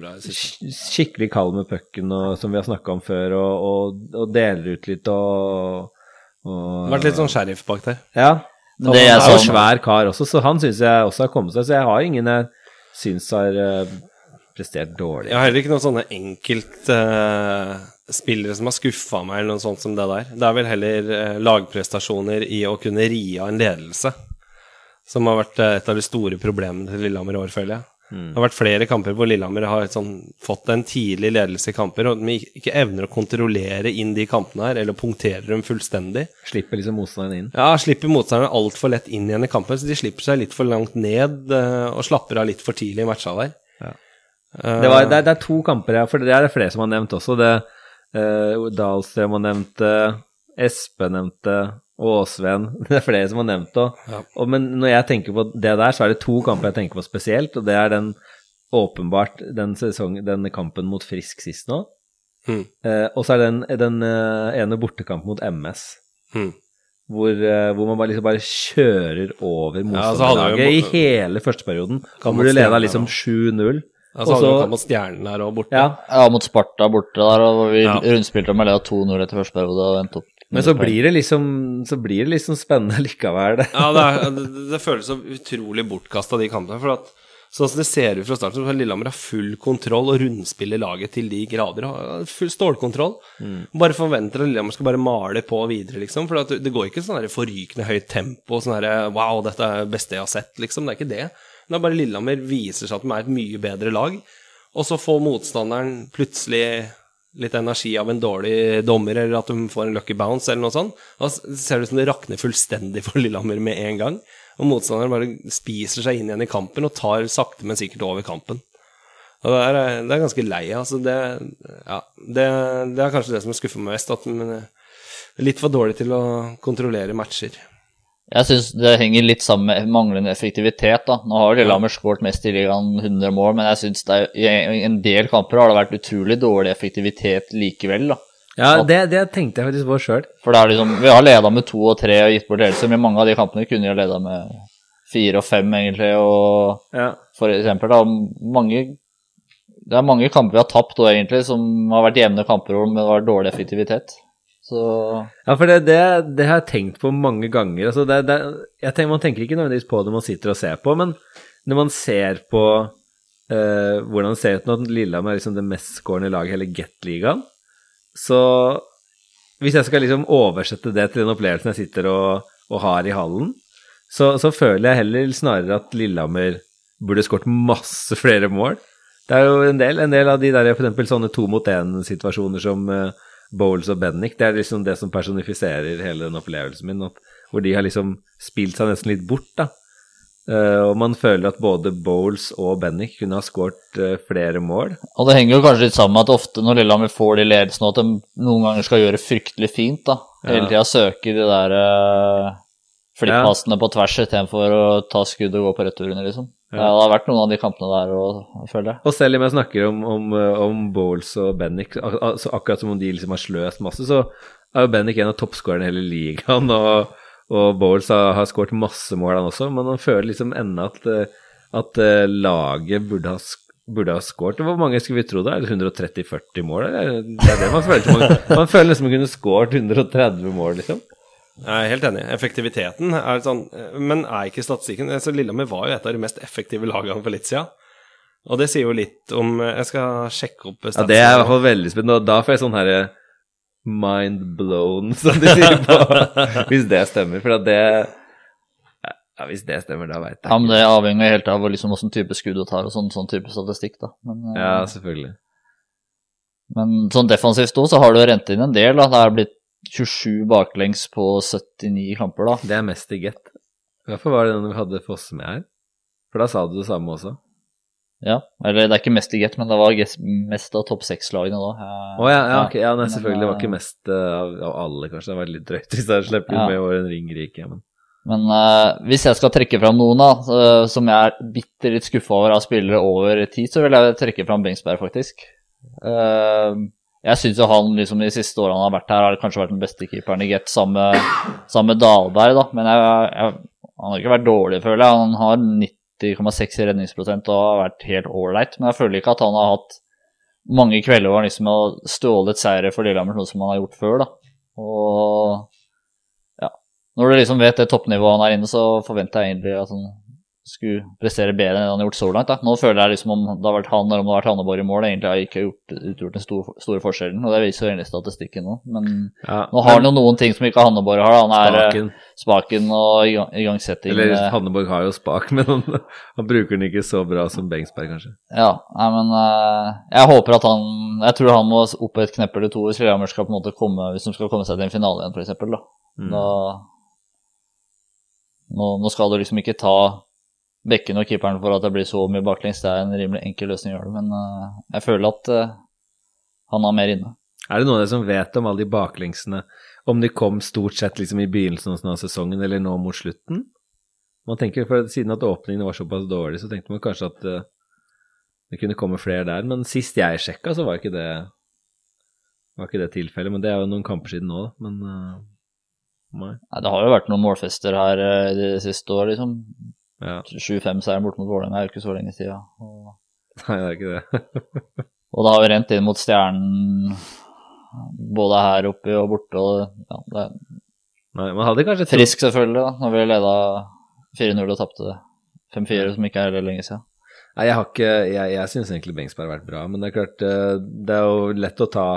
bra skikkelig kald med pucken, som vi har snakka om før, og, og, og deler ut litt og, og Vært litt sånn sheriff bak der. Ja. Og det han er jo sa- svær kar også, så han syns jeg også har kommet seg. Så jeg har ingen jeg syns har uh, prestert dårlig. Jeg har heller ikke noen sånne enkeltspillere som har skuffa meg, eller noe sånt som det der. Det er vel heller uh, lagprestasjoner i å kunne ri av en ledelse som har vært eh, et av de store problemene til Lillehammer i år, føler jeg. Det har vært flere kamper hvor Lillehammer har sånn, fått en tidlig ledelse i kamper, og de ikke evner å kontrollere inn de kampene her, eller punkterer dem fullstendig. Slipper liksom motstanderen inn. Ja, slipper motstanderen altfor lett inn igjen i kampen, så de slipper seg litt for langt ned eh, og slapper av litt for tidlig i matcha der. Ja. Eh, Det, var, det, er, det er to kamper her, for det er det flere som har nevnt også. Det uh, Dahlstrøm har nevnt det, Espe nevnte Åsven Det er flere som har nevnt det. Ja. Og, men når jeg tenker på det der, så er det to kamper jeg tenker på spesielt, og det er den åpenbart den, sesong, den kampen mot Frisk sist nå. Mm. Eh, og så er det den, den eh, ene bortekampen mot MS. mm. hvor, eh, hvor man bare, liksom bare kjører over Ja, så motstanderlaget vi i hele første perioden. Hvor du leda liksom 7-0. Ja, så hadde så- vi mot Stjernen her og borte. Ja, Ja, mot Sparta borte der, og vi Ja. rundspilte med leda 2-0 etter første periode og endte opp men så blir det liksom Så blir det liksom spennende likevel. Ja, det, er, det, det føles så utrolig bortkasta, de kampene. For at sånn som det ser ut fra starten, så har Lillehammer har full kontroll og rundspiller laget til de grader. Full stålkontroll. Bare forventer at Lillehammer skal bare male på videre, liksom. For at det går ikke sånn forrykende høyt tempo, sånn herre Wow, dette er det beste jeg har sett, liksom. Det er ikke det. Det er bare Lillehammer viser seg at de er et mye bedre lag. Og så får motstanderen plutselig litt energi av en dårlig dommer, eller at de får en lucky bounce, eller noe sånt. Da ser det ut som det rakner fullstendig for Lillehammer med en gang. Og motstanderen bare spiser seg inn igjen i kampen og tar sakte, men sikkert over kampen. Og det er, det er ganske lei. Altså det, ja, det, det er kanskje det som skuffer meg mest, at de er litt for dårlig til å kontrollere matcher. Jeg syns det henger litt sammen med manglende effektivitet. da. Nå har Lillehammer skåret mest i ligaen 100 mål, men jeg syns i en del kamper har det vært utrolig dårlig effektivitet likevel. da. Ja, det, det tenkte jeg faktisk på sjøl. For det er liksom, Vi har leda med to og tre og gitt bort ledelse, men mange av de kampene kunne vi ha leda med fire og fem, egentlig. og Ja. For eksempel, da, mange Det er mange kamper vi har tapt òg, egentlig, som har vært jevne kamper hvor det var dårlig effektivitet. Så Ja, for det, det, det har jeg tenkt på mange ganger. Altså det, tenker, man tenker ikke nødvendigvis på det man sitter og ser på, men når man ser på eh, hvordan det ser ut når Lillehammer er liksom det mestskårende laget i hele Gat-ligaen, så Hvis jeg skal liksom oversette det til den opplevelsen jeg sitter og, og har i hallen, så, så føler jeg heller snarere at Lillehammer burde skåret masse flere mål. Det er jo en del, en del av de der for eksempel sånne to mot én-situasjoner som eh, Bowles og Bennick, det er liksom det som personifiserer hele den opplevelsen min, at, hvor de har liksom spilt seg nesten litt bort, da. Uh, og man føler at både Bowles og Bennick kunne ha skåret uh, flere mål. Og det henger jo kanskje litt sammen med at ofte når Lillehammer får de ledelsene, at de noen ganger skal gjøre fryktelig fint. da. Hele Ja. tida søker de der uh, flipppassene på tvers istedenfor å ta skudd og gå på returene, liksom. Ja. Det har vært noen av de kampene der òg, føler jeg. Og selv om jeg snakker om, om, eh, om Bowles og Bennick, altså akkurat som om de liksom har sløst masse, så er jo Bennick en av toppskårerne i hele ligaen, og, og Bowles har, har skåret masse mål, han også, men man føler liksom ennå at, eh, at eh, laget burde ha burde ha skåret. Hvor mange skulle vi tro det? Er 130-40 mål? Det er det man føler. Man, man føler liksom man kunne skåret 130 mål, liksom. Jeg er helt enig. Effektiviteten er sånn Men er ikke statistikken altså Lillehammer var jo et av de mest effektive lagene for litt siden. Og det sier jo litt om Jeg skal sjekke opp Ja, det er i hvert fall veldig spennende, og da får jeg sånn herre mind blown, som de sier på Hvis det stemmer, for at det Ja, hvis det stemmer, da veit jeg. Ja, men Det avhenger helt av liksom hvilken type skudd du tar og sånn, sånn type statistikk. da. Men, eh, Ja, selvfølgelig. men sånn defensivt òg, så har du rent inn en del. da. Det er blitt 27 baklengs på 79 kamper, da. Det er mest i get. Hvorfor var det den vi hadde Fosse med her? For da sa du det samme også. Ja, Eller det er ikke mest i get, men det var mest av topp seks-lagene da. Å ja, ja, ok. Ja, nei, selvfølgelig. Det var eh, ikke mest eh, av, alle, kanskje. Det var litt drøyt hvis jeg slipper Ja. med over en ringerike. Men Men uh, hvis jeg skal trekke fram noen da, uh, som jeg er bitte litt skuffa over av spillere over tid, så vil jeg trekke fram Bengsberg, faktisk. Eh, jeg syns jo han liksom de siste årene han har vært her, har kanskje vært den beste keeperen i Get, sammen med, Dalberg, da. Men jeg, jeg, han har ikke vært dårlig, føler jeg. Han har 90,6 i redningsprosent og har vært helt ålreit. Men jeg føler ikke at han har hatt mange kvelder hvor han liksom har stjålet seire for Lillehammer, noe som han har gjort før, da. Og ja. Når du liksom vet det toppnivået han er inne, så forventer jeg egentlig at han skulle prestere bedre enn han har gjort så langt. Da. Nå føler jeg liksom om det har vært han eller om det har vært Hanneborg i mål, egentlig har ikke gjort, utgjort den store, store forskjellen. Og det viser jo egentlig statistikken nå. Men ja, nå har han jo noen ting som ikke Hanneborg har. Da. Han er eh, Spaken. spaken og igang- igangsetting. Eller eh, Hanneborg har jo spak, men han, han bruker den ikke så bra som Bengsberg, kanskje. Ja, nei, men eh, jeg håper at han Jeg tror han må opp et knepp eller to hvis Lillehammer skal på en måte komme Hvis de skal komme seg til en finale igjen, f.eks. Da. Mm. da nå, nå skal du liksom ikke ta bekken og keeperen for at det blir så mye baklengs. Det er en rimelig enkel løsning å gjøre det, men eh, jeg føler at eh, han har mer inne. Er det noen av dere som vet om alle de baklengsene, om de kom stort sett liksom i begynnelsen av sesongen eller nå mot slutten? Man tenker, for Siden at åpningen var såpass dårlig, så tenkte man kanskje at eh, det kunne komme flere der. Men sist jeg sjekka, så var ikke det var ikke det tilfellet. Men det er jo noen kamper siden nå, da. Men Nei. Det har jo vært noen målfester her de siste årene, liksom. Ja. 7-5-seieren borte mot Vålerenga er jo ikke så lenge siden. Og, Nei, det er ikke det. og det har jo rent inn mot Stjernen både her oppe og borte. Og ja, det er Nei, man hadde kanskje frisk, selvfølgelig, da, når vi leda 4-0 og tapte 5-4, som ikke er heller lenge siden. Nei, jeg har ikke Jeg, jeg syns egentlig Bengsberg har vært bra, men det er klart eh, Det er jo lett å ta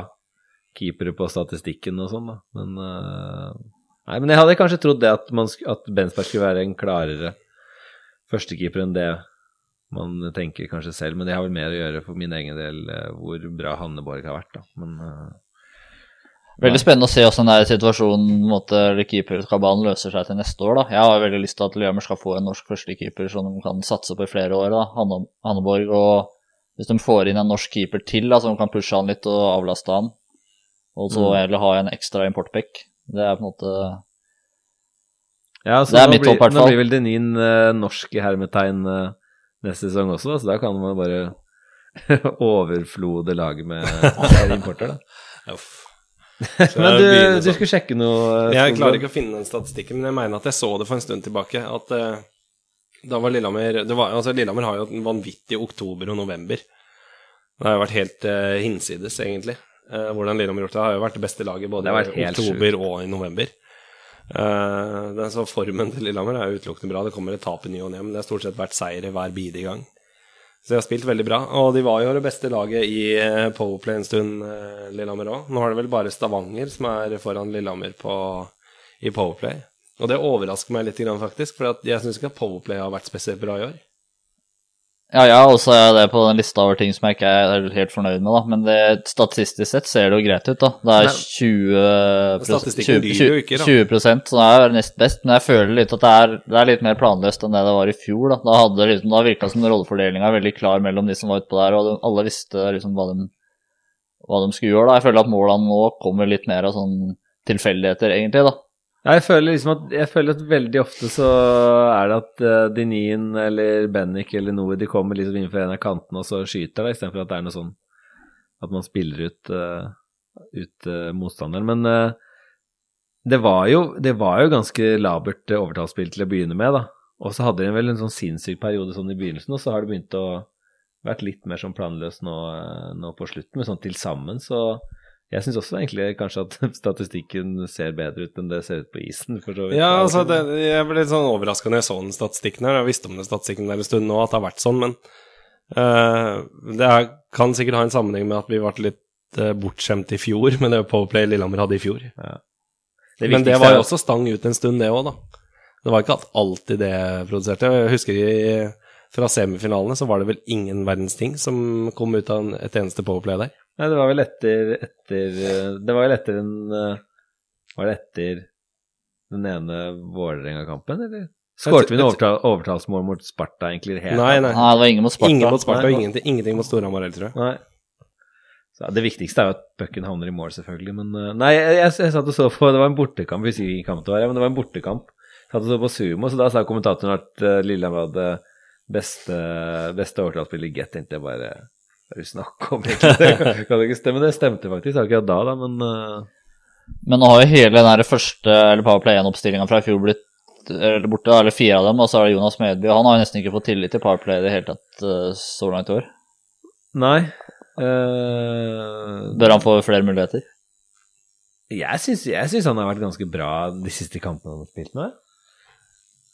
keepere på statistikken og sånn, da, men eh, Nei, men jeg hadde kanskje trodd det at, man, at Bensberg skulle være en klarere førstekeeper enn det man tenker kanskje selv, men det har vel mer å gjøre for min egen del eh, hvor bra Hanneborg har vært, da. Men eh, Veldig spennende å se hvordan den der situasjonen måte, keeperkabalen løser seg til neste år. da. Jeg har veldig lyst til at Lillehammer skal få en norsk førstekeeper som de kan satse på i flere år. da, Hanne, Hanneborg. Og hvis de får inn en norsk keeper til da, som kan pushe han litt og avlaste han, og så Mm. ha en ekstra importback, det er på en måte ja, så Det er nå mitt blir, håp, i hvert Nå blir vel Denin uh, norsk i hermetegn uh, neste sesong også, da, så da kan man bare overflode laget med med importer, da. Uff. Men du, du sånn. skulle sjekke noe Uh, Jeg klarer ikke å finne den statistikken, men jeg mener at jeg så det for en stund tilbake. At eh, da var Lillehammer det var, altså Lillehammer har jo en vanvittig oktober og november. Det har jo vært helt eh, hinsides, egentlig. Eh, hvordan Lillehammer har gjort det. Det har jo vært det beste laget både i oktober oktober og i november. Eh, den så Formen til Lillehammer er utelukkende bra. Det kommer et tap i ny og ne, men det har stort sett vært seier i hver bidige gang. Så de har spilt veldig bra. Og de var jo det beste laget i eh, Powerplay en stund, eh, Lillehammer òg. Nå har det vel bare Stavanger som er foran Lillehammer på, i Powerplay. Og det overrasker meg litt, faktisk, for jeg syns ikke at Powerplay har vært spesielt bra i år. Ja, jeg så også det på den lista over ting som jeg ikke er helt fornøyd med, da. Men det, statistisk sett ser det jo greit ut, da. Det er Nei. 20 Statistikken lyver jo ikke, da. 20% så det er nest best. Men jeg føler litt at det er, det er litt mer planløst enn det det var i fjor, da. Da, hadde, liksom, da virka som rollefordelinga er veldig klar mellom de som var utpå der, og de, alle visste liksom hva de, hva de skulle gjøre, da. Jeg føler at målene nå kommer litt mer av sånn tilfeldigheter, egentlig, da. Jeg føler liksom at, jeg føler at veldig ofte så er det at uh, Denin eller Bennik eller noe, de kommer liksom innenfor en av kantene og så skyter, da, istedenfor at det er noe sånn at man spiller ut, uh, ut uh, motstanderen. Men det, var jo, det var jo ganske labert overtallsspill til å begynne med, da. Og så hadde de vel en sånn sinnssyk periode sånn i begynnelsen, og så har det begynt å vært litt mer sånn planløst nå, nå på slutten, men sånn til sammen så jeg syns også egentlig kanskje at statistikken ser bedre ut enn det ser ut på isen. for så vidt. Ja, altså, det, jeg ble litt sånn overraska når jeg så den statistikken her. Jeg visste om den statistikken der en stund nå, at det har vært sånn, men uh, det er, kan sikkert ha en sammenheng med at vi ble litt uh, bortskjemt i fjor, med det er Powerplay Lillehammer hadde i fjor. Det men det var jo også stang ut en stund, det òg, da. Det var ikke at alltid det produserte. Jeg husker i, fra semifinalene så var det vel ingen verdens ting som kom ut av et eneste Powerplay der. Nei, det var vel etter, etter eh, Det var vel etter en eh, Var det etter den ene Vålerenga-kampen, eller? Skårte vi noe overtal, overtalsmål mot Sparta egentlig Helt? Nei, nei. Nei, det var ingen mot Sparta. Ingen mot Sparta Nei. og ingenting, ingenting mot Storhamar heller, tror jeg. Nei. Så det viktigste er jo at pucken havner i mål, selvfølgelig. Men eh, nei, jeg, jeg, jeg satt og så på Det var en bortekamp, vi sier ikke kamp det var, ja, men det var en bortekamp. Jeg satt og så på Sumo, så da sa kommentatoren at uh, Lillehammer hadde beste, beste overtalsspill i Get. Tenkte jeg bare Hva er det snakk om, egentlig? Kan, det ikke stemme. Det stemte faktisk, akkurat da, da, men uh... Men nå har jo hele den første eller Powerplay 1-oppstillinga fra i fjor blitt eller borte, eller fire av dem, og så er det Jonas Medby. Han har jo nesten ikke fått tillit til Powerplay i det hele tatt eh, så langt i år. Nei. Uh... Bør han få flere muligheter? Jeg syns, han har vært ganske bra de siste kampene han har spilt med.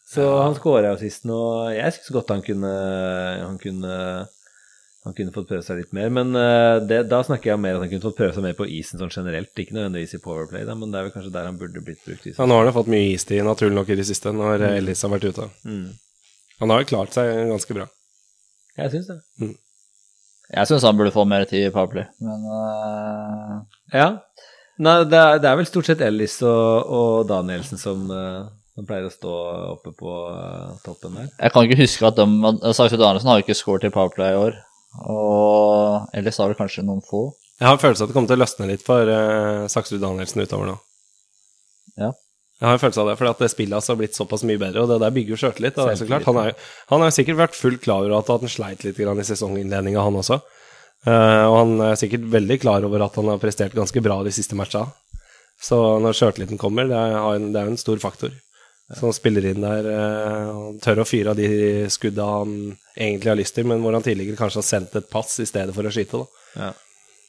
Så han skåra jo sist nå. Jeg syns godt han kunne Han kunne han kunne fått prøve seg litt mer. Men eh, det, da snakker jeg om mer at han kunne fått prøve seg mer på isen sånn generelt. Ikke nødvendigvis i Powerplay, da, men det er vel kanskje der han burde blitt brukt. Ja, nå har han fått mye istid, naturlig nok, i det siste, når mm. Ellis har vært ute. Mm. Han har jo klart seg ganske bra. Jeg syns det. Jeg syns han burde få mer tid i Powerplay, men uh... Ja. Nei, det er, det er vel stort sett Ellis og, og Danielsen som, uh... som pleier å stå oppe på eh, toppen der. jeg kan ikke huske at de Saksrud Danielsen har jo ikke scoret i Powerplay i år. Og ellers har du kanskje noen få. Jeg har en følelse av at det kommer til å løsne litt for uh, Saksrud Danielsen utover nå. Ja. Jeg har en følelse av det, at det spillet altså har blitt såpass mye bedre, og det der bygger jo sjøltillit. Han, han har jo sikkert vært fullt klar over at han sleit litt grann i sesonginnledninga, han også. Uh, og han er sikkert veldig klar over at han har prestert ganske bra de siste matcha. Så når sjøltilliten kommer, det er, det er en stor faktor. Som spiller inn der. eh, Han tør å fyre av de skudda han egentlig har lyst til, men hvor han tidligere kanskje har sendt et pass i stedet for å skyte. da. Ja.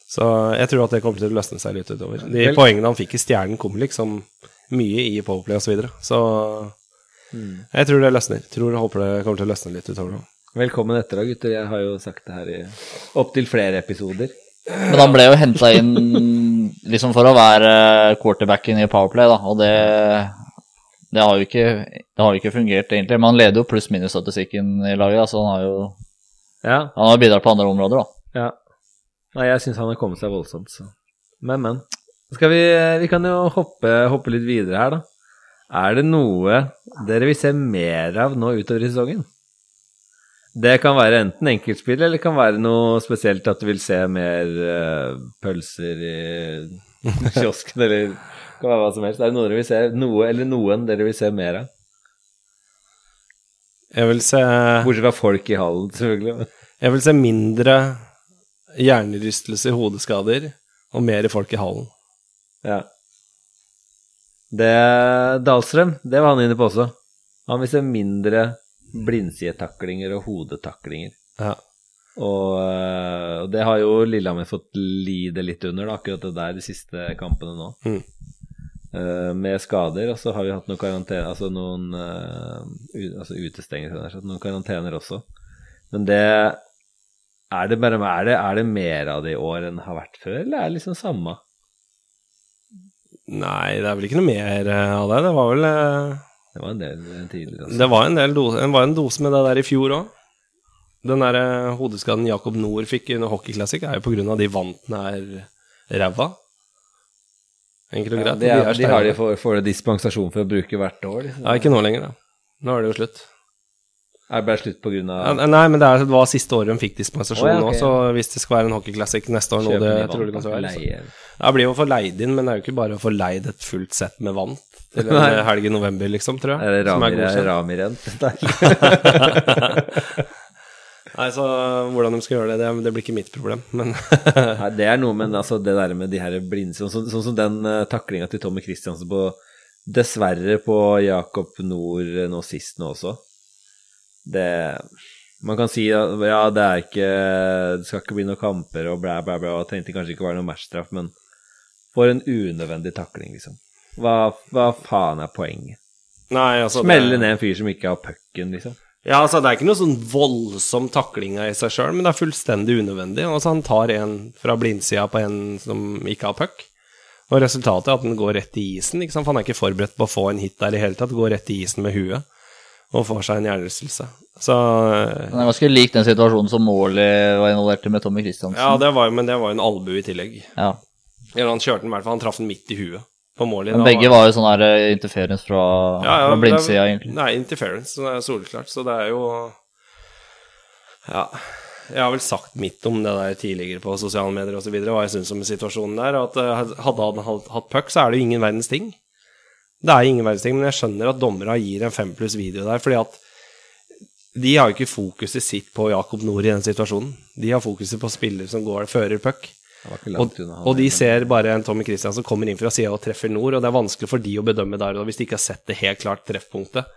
Så jeg tror at det kommer til å løsne seg litt utover. De Vel- poengene han fikk i Stjernen, kom liksom mye i Powerplay osv. Så, videre. så jeg tror det løsner. Tror og håper det kommer til å løsne litt utover nå. Velkommen etter da, gutter. Jeg har jo sagt det her i opptil flere episoder. Men han ble jo henta inn liksom for å være quarterbacken i Powerplay, da, og det det har jo ikke, det har ikke fungert, egentlig. Men han leder jo pluss-minus-statistikken i laget, så han har jo Ja, han har bidratt på andre områder, da. ja. Nei, jeg syns han har kommet seg voldsomt, så Men, men. Skal vi Vi kan jo hoppe, hoppe litt videre her, da. Er det noe dere vil se mer av nå utover i sesongen? Det kan være enten enkeltspill, eller det kan være noe spesielt at du vil se mer uh, pølser i kiosken, eller det kan være hva som helst. Er det noen dere vil se, noe eller noen dere vil se mer av? Jeg vil se Bortsett fra folk i hallen, selvfølgelig. Jeg vil se mindre hjernerystelser, hodeskader, og mer folk i hallen. Ja. Det Dahlstrøm, det var han inne på også. Han vil se mindre blindsidetaklinger og hodetaklinger. Ja. Og øh, og det har jo Lillehammer fått lide litt under, da, akkurat det der de siste kampene nå. Mm. Eh, med skader, og så har vi hatt noen karantene, altså noen uh, altså utestengelser, noen karantener også. Men det er det, bare, er, det, er det mer av det i år enn det har vært før, eller er det liksom samme? Nei, det er vel ikke noe mer eh, av det. Det var vel eh, Det var en del tidligere. Også. Det var en, del dose, det var en dose med det der i fjor òg. Den der eh, hodeskaden Jakob Nord fikk under Hockey Classic, er jo av de vantene er ræva. Enkelt og Ja, de, er, de har de får, for dispensasjon for å bruke hvert år. Liksom. Ja, ikke nå lenger, da. Nå er det jo slutt. Er det bare slutt på grunn Ja, av nei, men det, er, det var siste året de fikk dispensasjon oh, ja, okay. nå, så hvis det skal være en hockeyclassic neste år nå, det det kan være. leie? Det blir jo å få leid inn, men det er jo ikke bare å få leid et fullt sett med vann til en helg i november, liksom, tror jeg. Er det som Rami? Nei, så hvordan de skal gjøre det, det, det blir ikke mitt problem, men Nei, det er noe med altså, det der med de her blinde Sånn, sånn, så, som den uh, taklinga til Tommy Christiansen på Dessverre på Jakob Nord eh, nå sist nå også. Det Man kan si at ja, det er ikke Det skal ikke bli noen kamper og blæ, blæ, blæ, og tenkte kanskje ikke å være noen matchstraff, men for en unødvendig takling, liksom. Hva, hva faen er poenget? Nei, altså Smelle det, ned en fyr som ikke har pucken, liksom. Ja, altså Det er ikke noe sånn voldsom takling i seg sjøl, men det er fullstendig unødvendig. Altså Han tar en fra blindsida på en som ikke har puck, og resultatet er at den går rett i isen. ikke sant? For Han er ikke forberedt på å få en hit der i hele tatt. Går rett i isen med huet og får seg en hjernerystelse. Så Den er ganske lik den situasjonen som Morley var involvert i med Tommy Christiansen. Ja, det var, men det var jo en albue i tillegg. Ja. Eller han kjørte den i hvert fall, han traff den midt i huet på målet. Men begge var jo sånn her eh, interference fra, Ja, ja, fra blindsida, egentlig. Nei, interference, så det er soleklart. Så det er jo Ja. Jeg har vel sagt mitt om det der tidligere på sosiale medier osv., hva jeg syns om situasjonen der. At eh, hadde han hatt- puck, så er det jo ingen verdens ting. Det er ingen verdens ting, men jeg skjønner at dommerne gir en fem pluss video der, fordi at de har jo ikke fokuset sitt på Jakob Nord i den situasjonen. De har fokuset på spillere som går fører puck. Og, og de ser bare en Tommy Christian som kommer inn fra sida og treffer nord, og det er vanskelig for de å bedømme der og da hvis de ikke har sett det helt klart treffpunktet.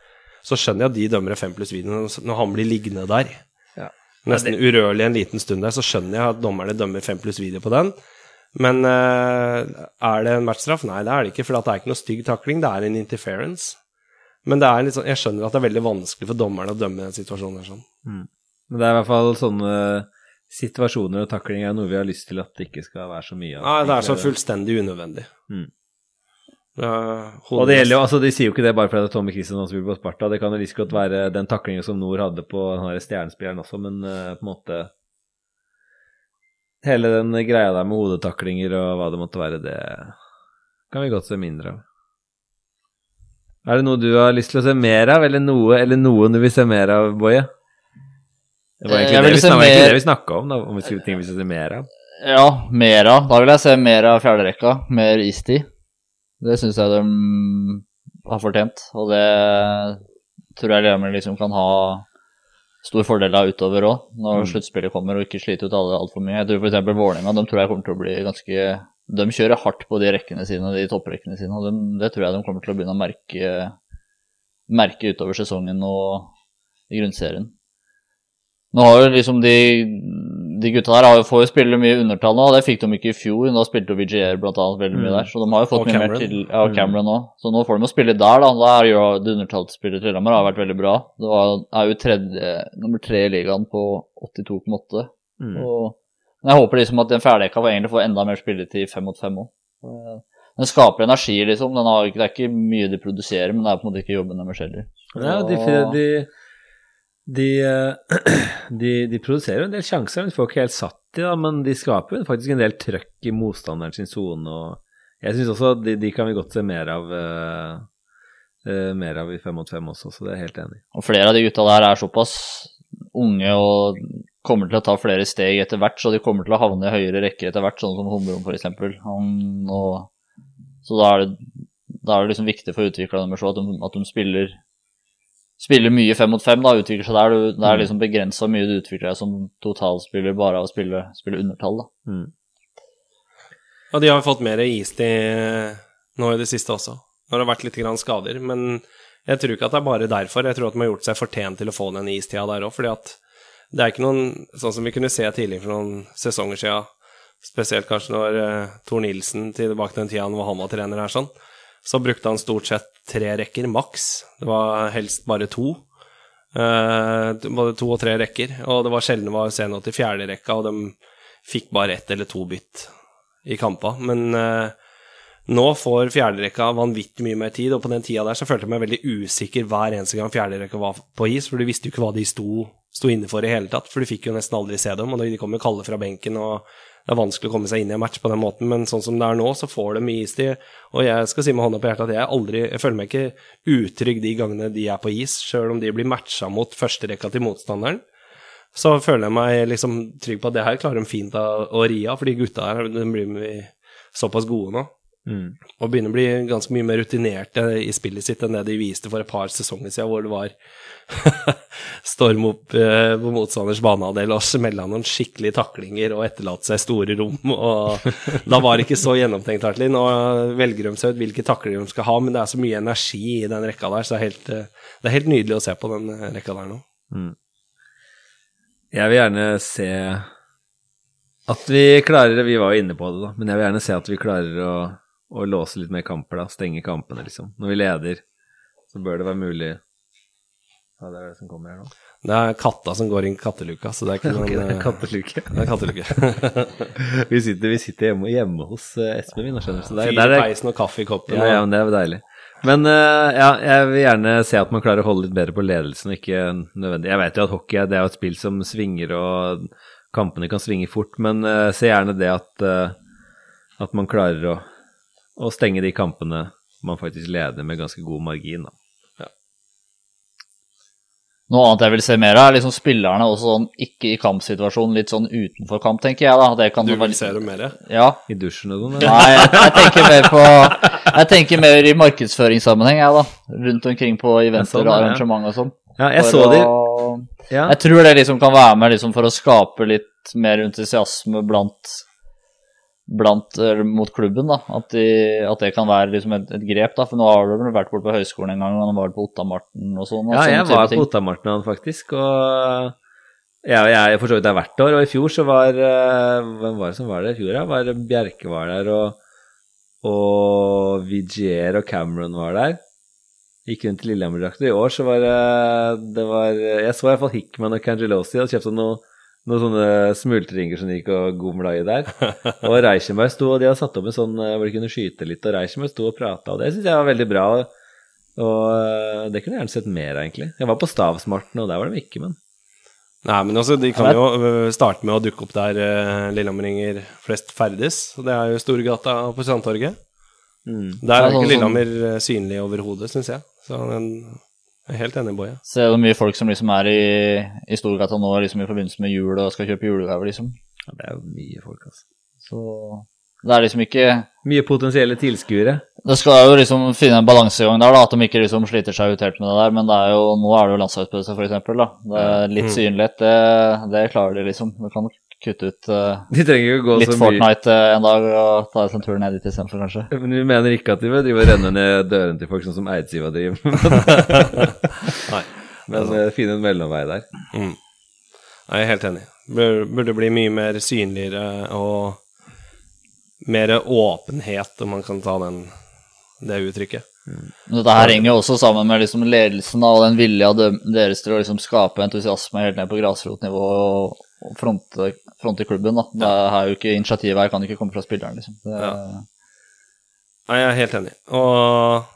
Så skjønner jeg at de dømmer fem pluss video når- han blir liggende der. Ja. Nesten urørlig en liten stund der, så skjønner jeg at dommerne dømmer fem pluss video på den. Men uh, er det en matchstraff? Nei, det er det ikke, for det er ikke noe stygg takling, det er en interference. Men det er litt sånn, jeg skjønner at det er veldig vanskelig for dommerne å dømme den situasjonen Sånn. Mm. Men det er i hvert fall sånne situasjoner og takling er noe vi har lyst til at det ikke skal være så mye av. Nei, det er så fullstendig unødvendig. Mm. Og det gjelder jo, altså De sier jo ikke det bare fordi det er Tommy Christian som vil på Sparta. Det kan jo like godt være den taklingen som Nord hadde på den stjernespilleren også, men uh, på en måte Hele den greia der med hodetaklinger og hva det måtte være, det kan vi godt se mindre av. Er det noe du har lyst til å se mer av, eller noe eller noen du vil se mer av, Boje? Det var egentlig det vi, snakket, egentlig mer- det vi snakka om, da, om vi skulle ting vi skulle se mer av. Ja, mer av. Da vil jeg se mer av fjerderekka. Mer istid. Det syns jeg de har fortjent, og det tror jeg Lillehammer liksom kan ha stor fordel av utover òg, når Mm. sluttspillet kommer og ikke sliter ut alle altfor mye. Jeg tror f.eks. Vålerenga de tror jeg kommer til å bli ganske de kjører hardt på de rekkene sine, de topprekkene sine. og de, Det tror jeg de kommer til å begynne å merke, merke utover sesongen og i grunnserien. Nå har jo liksom de, de gutta der har jo, får jo spille mye undertall nå, og det fikk de ikke i fjor. Da spilte jo VGR blant annet veldig mye Mm. der, så de har jo fått Og mye mer Cameron. til Ja, og Cameron òg. Så nå får de å spille der, da. Da er jo det undertallsspillet til Lillehammer har vært veldig bra. Det var, er jo tredje, nummer tre i ligaen på 82,8. Mm. Og men jeg håper liksom at den ferdigheten får egentlig få enda mer spilletid fem mot fem òg. Den skaper energi, liksom. Den har, det er ikke mye de produserer, men det er på en måte ikke jobben deres heller. Ja, de, de, de, eh, de, de produserer en del sjanser, men de får ikke helt satt de, da, men de skaper jo faktisk en del trøkk i motstanderen sin sone. Jeg syns også de, de kan vi godt se mer av, eh, mer av i fem mot fem også, så det er jeg helt enig i. Og flere av de gutta der er såpass unge og kommer til å ta flere steg etter hvert, så de kommer til å havne i høyere rekker etter hvert, sånn som Humrom f.eks. Så da er, det, da er det liksom viktig for utviklerne deres at de, at de spiller, spiller mye fem mot fem, da, utvikler seg der. Du, det er liksom begrensa mye du utvikler deg som totalspiller bare av å spille, spille undertall, da. Mm. Og de har fått mer istid nå i det siste også. Når det har vært litt grann skader. Men jeg tror ikke at det er bare derfor. Jeg tror at de har gjort seg fortjent til å få den istida der òg. fordi at det er ikke noen Sånn som vi kunne se tidligere for noen sesonger siden, spesielt kanskje når uh, Tor Nilsen tilbake til den tida han var trener her, sånn, så brukte han stort sett tre rekker maks. Det var helst bare to. Uh, både to og tre rekker. Og det var sjelden det var å se noe til fjerde rekka, og de fikk bare ett eller to bytt i kampa. Men uh, nå får fjerderekka vanvittig mye mer tid, og på den tida der så følte jeg meg veldig usikker hver eneste gang fjerderekka var på is, for du visste jo ikke hva de sto, sto inne for i hele tatt, for du fikk jo nesten aldri se dem, og de kom jo kalde fra benken, og det er vanskelig å komme seg inn i en match på den måten, men sånn som det er nå, så får de mye istid, og jeg skal si med hånda på hjertet at jeg aldri, jeg føler meg ikke utrygg de gangene de er på is, selv om de blir matcha mot førsterekka til motstanderen så føler jeg meg liksom trygg på at det her klarer de fint å, ri av, fordi gutta her de blir såpass gode nå. Mm. Og begynner å bli ganske mye mer rutinerte i spillet sitt enn det de viste for et par sesonger siden, hvor det var storm opp eh, på motstanders banehalvdel og smelle noen skikkelige taklinger og etterlate seg store rom. Og da var det ikke så gjennomtenkt, Hartley. Nå velger de seg ut hvilke takler de skal ha, men det er så mye energi i den rekka der, så det er helt, eh, det er helt nydelig å se på den eh, rekka der nå. Jeg vil gjerne se at vi klarer Vi var jo inne på det, da, men jeg vil gjerne se at vi klarer å, å låse litt mer kamper, da. Stenge kampene, liksom. Når vi leder, så bør det være mulig Ja, det er det som kommer her nå. Det er katta som går inn katteluka, så det er ikke noen okay, det eh, katteluke. Det er katteluke. vi, sitter, vi sitter hjemme, hjemme hos eh, Espen min, skjønner du. Så det er, Fyr i er, peisen og kaffe i koppen. ja, ja, men det er jo deilig. Men uh, ja, jeg vil gjerne se at man klarer å holde litt bedre på ledelsen, og ikke nødvendig Jeg vet jo at hockey det er jo et spill som svinger, og kampene kan svinge fort, men uh, se gjerne det at, uh, at man klarer å, å stenge de kampene man faktisk leder med ganske god margin. Da. Noe annet jeg vil se mer av, er liksom spillerne også sånn ikke i kampsituasjonen, litt sånn utenfor kamp, tenker jeg. da. Det kan Du vil se dem mer? Ja. I dusjen og sånn. Nei, jeg, jeg tenker mer på Jeg tenker mer i markedsføringssammenheng, jeg, da. Rundt omkring på eventer sånn, og ja. arrangement og sånn. Ja, jeg så de. å- Ja. Jeg tror det liksom kan være med liksom for å skape litt mer entusiasme blant blant, mot klubben, da. At, de, at det kan være liksom et, et grep, da. For nå har du vært borte på høyskolen en gang, og han var på Ottamarten og sånn. Ja, jeg var på Ottamartnan faktisk, og jeg, jeg for så vidt der hvert år. Og i fjor så var eh, Hvem var det som var der i fjor? Da? Var Bjerke var der, og, og Vigier og Cameron var der. Gikk rundt i Lillehammer-drakter. I år så var det, det var, Jeg så i hvert fall Hickman og Cangelosi hadde kjøpt noe, noen sånne smultringer som gikk og gomla i der. Og Reichenberg sto, og de hadde satt opp en sånn eh, hvor de kunne skyte litt, og Reichenberg sto og prata, og det syns jeg var veldig bra. Og, eh, det kunne jeg gjerne sett mer av, egentlig. Jeg var på Stavsmarten, og der var de ikke, men Nei, men altså, de kan jo øh, starte med å dukke opp der uh, Lillehammeringer flest ferdes. og Det er jo Storgata på Strandtorget. mm. Der er sånn ikke Lillehammer synlig overhodet, syns jeg. Så den, jeg er helt enig, Boje. er det mye folk som liksom er i, i Storgata nå liksom i forbindelse med jul og skal kjøpe julegaver, liksom. ja, det er jo mye folk, altså. Så det er liksom ikke Mye potensielle tilskuere. Det skal jo liksom finne en balansegang der, da, at de ikke liksom sliter seg ut helt med det der. Men det er jo, nå er det jo landslagspause. Da. Det er litt Mm. synlighet, det, det klarer de liksom. Det kan kutte ut uh, De trenger ikke gå litt så Fortnite eh, en dag og ta oss en tur ned dit istedenfor, kanskje. Men vi mener ikke at de vil drive og renne ned dørene til folk sånn som Eidsiva driver. Nei. Men eh, finne en mellomvei der. Mm. Jeg er helt enig. Burde, burde bli mye mer synligere og mer åpenhet, om man kan ta den, det uttrykket. Mm. dette her henger jo også sammen med liksom ledelsen og den vilja deres til å liksom skape entusiasme helt ned på grasrotnivå og fronte, fronte klubben. Da. Det er jo ikke Initiativet her kan ikke komme fra spilleren, liksom. Det, Ja. Nei, jeg er helt enig. Og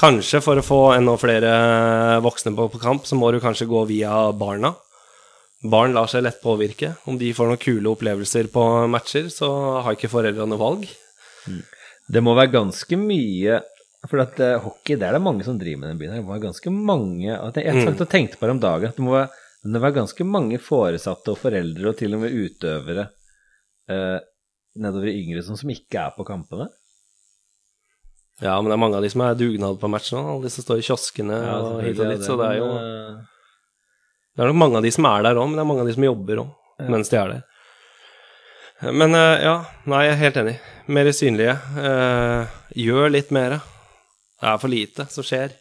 kanskje for å få enda flere voksne på, på kamp, så må du kanskje gå via barna. Barn lar seg lett påvirke. Om de får noen kule opplevelser på matcher, så har ikke foreldrene valg. Det må være ganske mye For at uh, hockey, det er det mange som driver med i den byen her. Det må være ganske mange Jeg, jeg satt og tenkte på det om dagen. At det må være, det var ganske mange foresatte og foreldre og til og med utøvere eh, nedover i yngre sånn som ikke er på kampene. Ja, men det er mange av de som er dugnad på match nå. Alle de som står i kioskene og hit og dit. Så det er jo eh, Det er nok mange av de som er der òg, men det er mange av de som jobber òg mens de er der. Men eh, ja, nei, jeg er helt enig. Mer synlige. Eh, gjør litt mer. Det er for lite som skjer.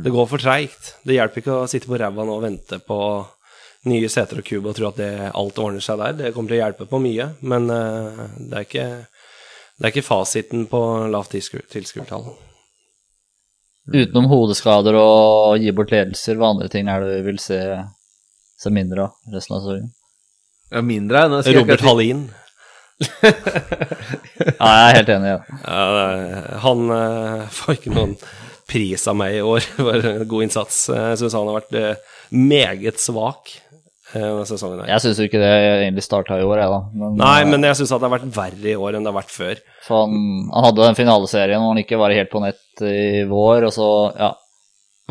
Det går for treigt. Det hjelper ikke å sitte på ræva nå og vente på nye seter og kube og tro at det, alt ordner seg der. Det kommer til å hjelpe på mye, men uh, det, er ikke, det er ikke fasiten på lavt tilskuertall. Utenom hodeskader og gi bort ledelser, hva andre ting er det du vil se, se mindre av resten av sesongen? ja, mindre nå skal Robert Hallin. Ja, jeg er helt enig i. Ja, det er- han uh, får ikke noen pris av meg i år for god innsats. Jeg syns han har vært eh, meget svak eh, denne sesongen. her. Jeg syns ikke det egentlig starta i år, jeg, da. Men, Nei, eh, men jeg syns det har vært verre i år enn det har vært før. Så han, han hadde den finaleserien hvor han ikke var helt på nett i vår, og så, ja.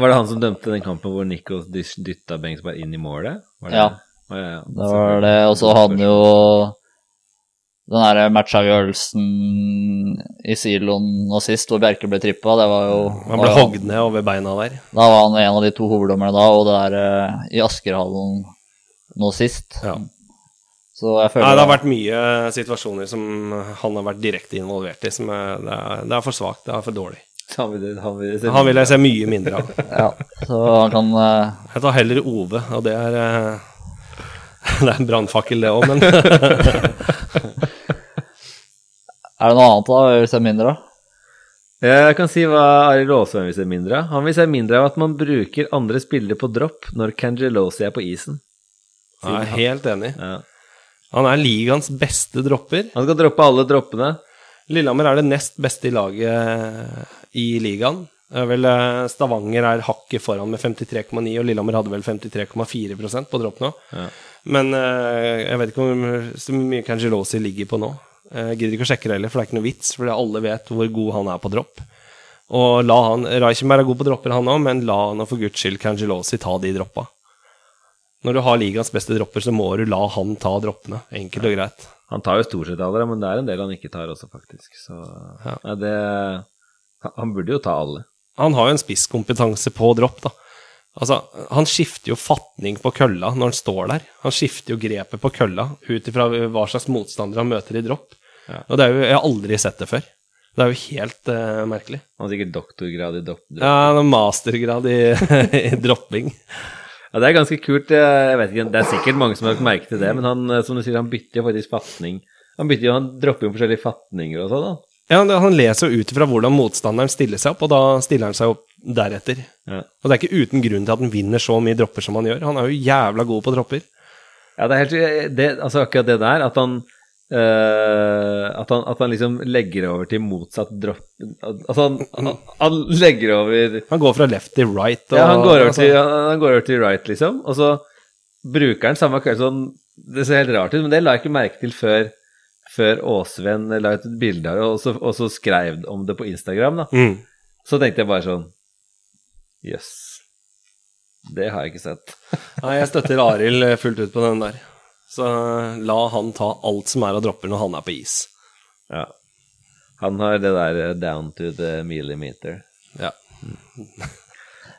Var det han som dømte den kampen hvor Nico dytta Bengsberg inn i målet? Var det? Ja. Å, ja, ja. Det var det. Og så hadde han jo den derre matchavgjørelsen i siloen nå sist, hvor Bjerke ble trippa. Det var jo Han ble hogd ned over beina der. Da var han en av de to hoveddommerne da, og det der eh, i Askerhallen nå sist. Ja. Så jeg føler Nei, det har vært mye situasjoner som han har vært direkte involvert i, som er, det, er, det er for svakt, det er for dårlig. Han vil, han vil, se- Han vil jeg se mye mindre av. Ja, så han kan uh... Jeg tar heller Ove, og det er uh... Det er en brannfakkel, det òg, men Er det noe annet da vi vil se mindre av? Jeg kan si hva Arild Aasheim vil se mindre av. Han vil se mindre av at man bruker andre spillere på dropp når Cangelosi er på isen. jeg er helt enig. Ja. Han er ligaens beste dropper. Han skal droppe alle droppene. Lillehammer er det nest beste i laget i ligaen. Vel, eh, Stavanger er hakket foran med 53,9, og Lillehammer hadde vel 53,4% på dropp nå. Ja. Men eh, jeg vet ikke hvor mye Cangelosi ligger på nå. Jeg gidder ikke å sjekke det heller, for det er ikke noe vits, fordi alle vet hvor god han er på dropp. Og la han Reichenberg er god på dropper, han òg, men la han og for guds skyld Cangelosi ta de droppa. Når du har ligaens beste dropper, så må du la han ta droppene. Enkelt og greit. Han tar jo stort sett alle, men det er en del han ikke tar også, faktisk. Så Ja. Ja, det Han burde jo ta alle. Han har jo en spisskompetanse på dropp, da. Altså, han skifter jo fatning på kølla når han står der. Han skifter jo grepet på kølla ut ifra hva slags motstander han møter i dropp. Ja. Og det er jo, jeg har aldri sett det før. Det er jo helt uh, merkelig. Han har sikkert doktorgrad i dropp. dropp. Ja, han har mastergrad i, i dropping. Ja, det er ganske kult. Jeg vet ikke, Det er sikkert mange som har lagt merke til det, men han, eh, som du sier, han bytter jo faktisk fatning. Han bytter han dropper jo forskjellige fatninger og sånn. da. Ja, Han leser jo ut ifra hvordan motstanderen stiller seg opp, og da stiller han seg opp deretter. Ja. Og det er ikke uten grunn til at han vinner så mye dropper som han gjør. Han er jo jævla god på dropper. Ja, det er helt det, Altså akkurat det der, at han eh, at, han, at han liksom legger over til motsatt dropp Altså, han, han, han legger over Han går fra left til right. Og, Ja, han går, over altså, til, han, går over til right, liksom, og så bruker han samme kveld sånn Det ser helt rart ut, men det la jeg ikke merke til før før Åsven la ut et bilde av det, og så, skrev om det på Instagram. da. mm. Så tenkte jeg bare sånn Jøss. Det har jeg ikke sett. Nei, jeg støtter Arild fullt ut på den der. Så la han ta alt som er av dropper når han er på is. Ja. Han har det der eh, down to the millimeter. Ja.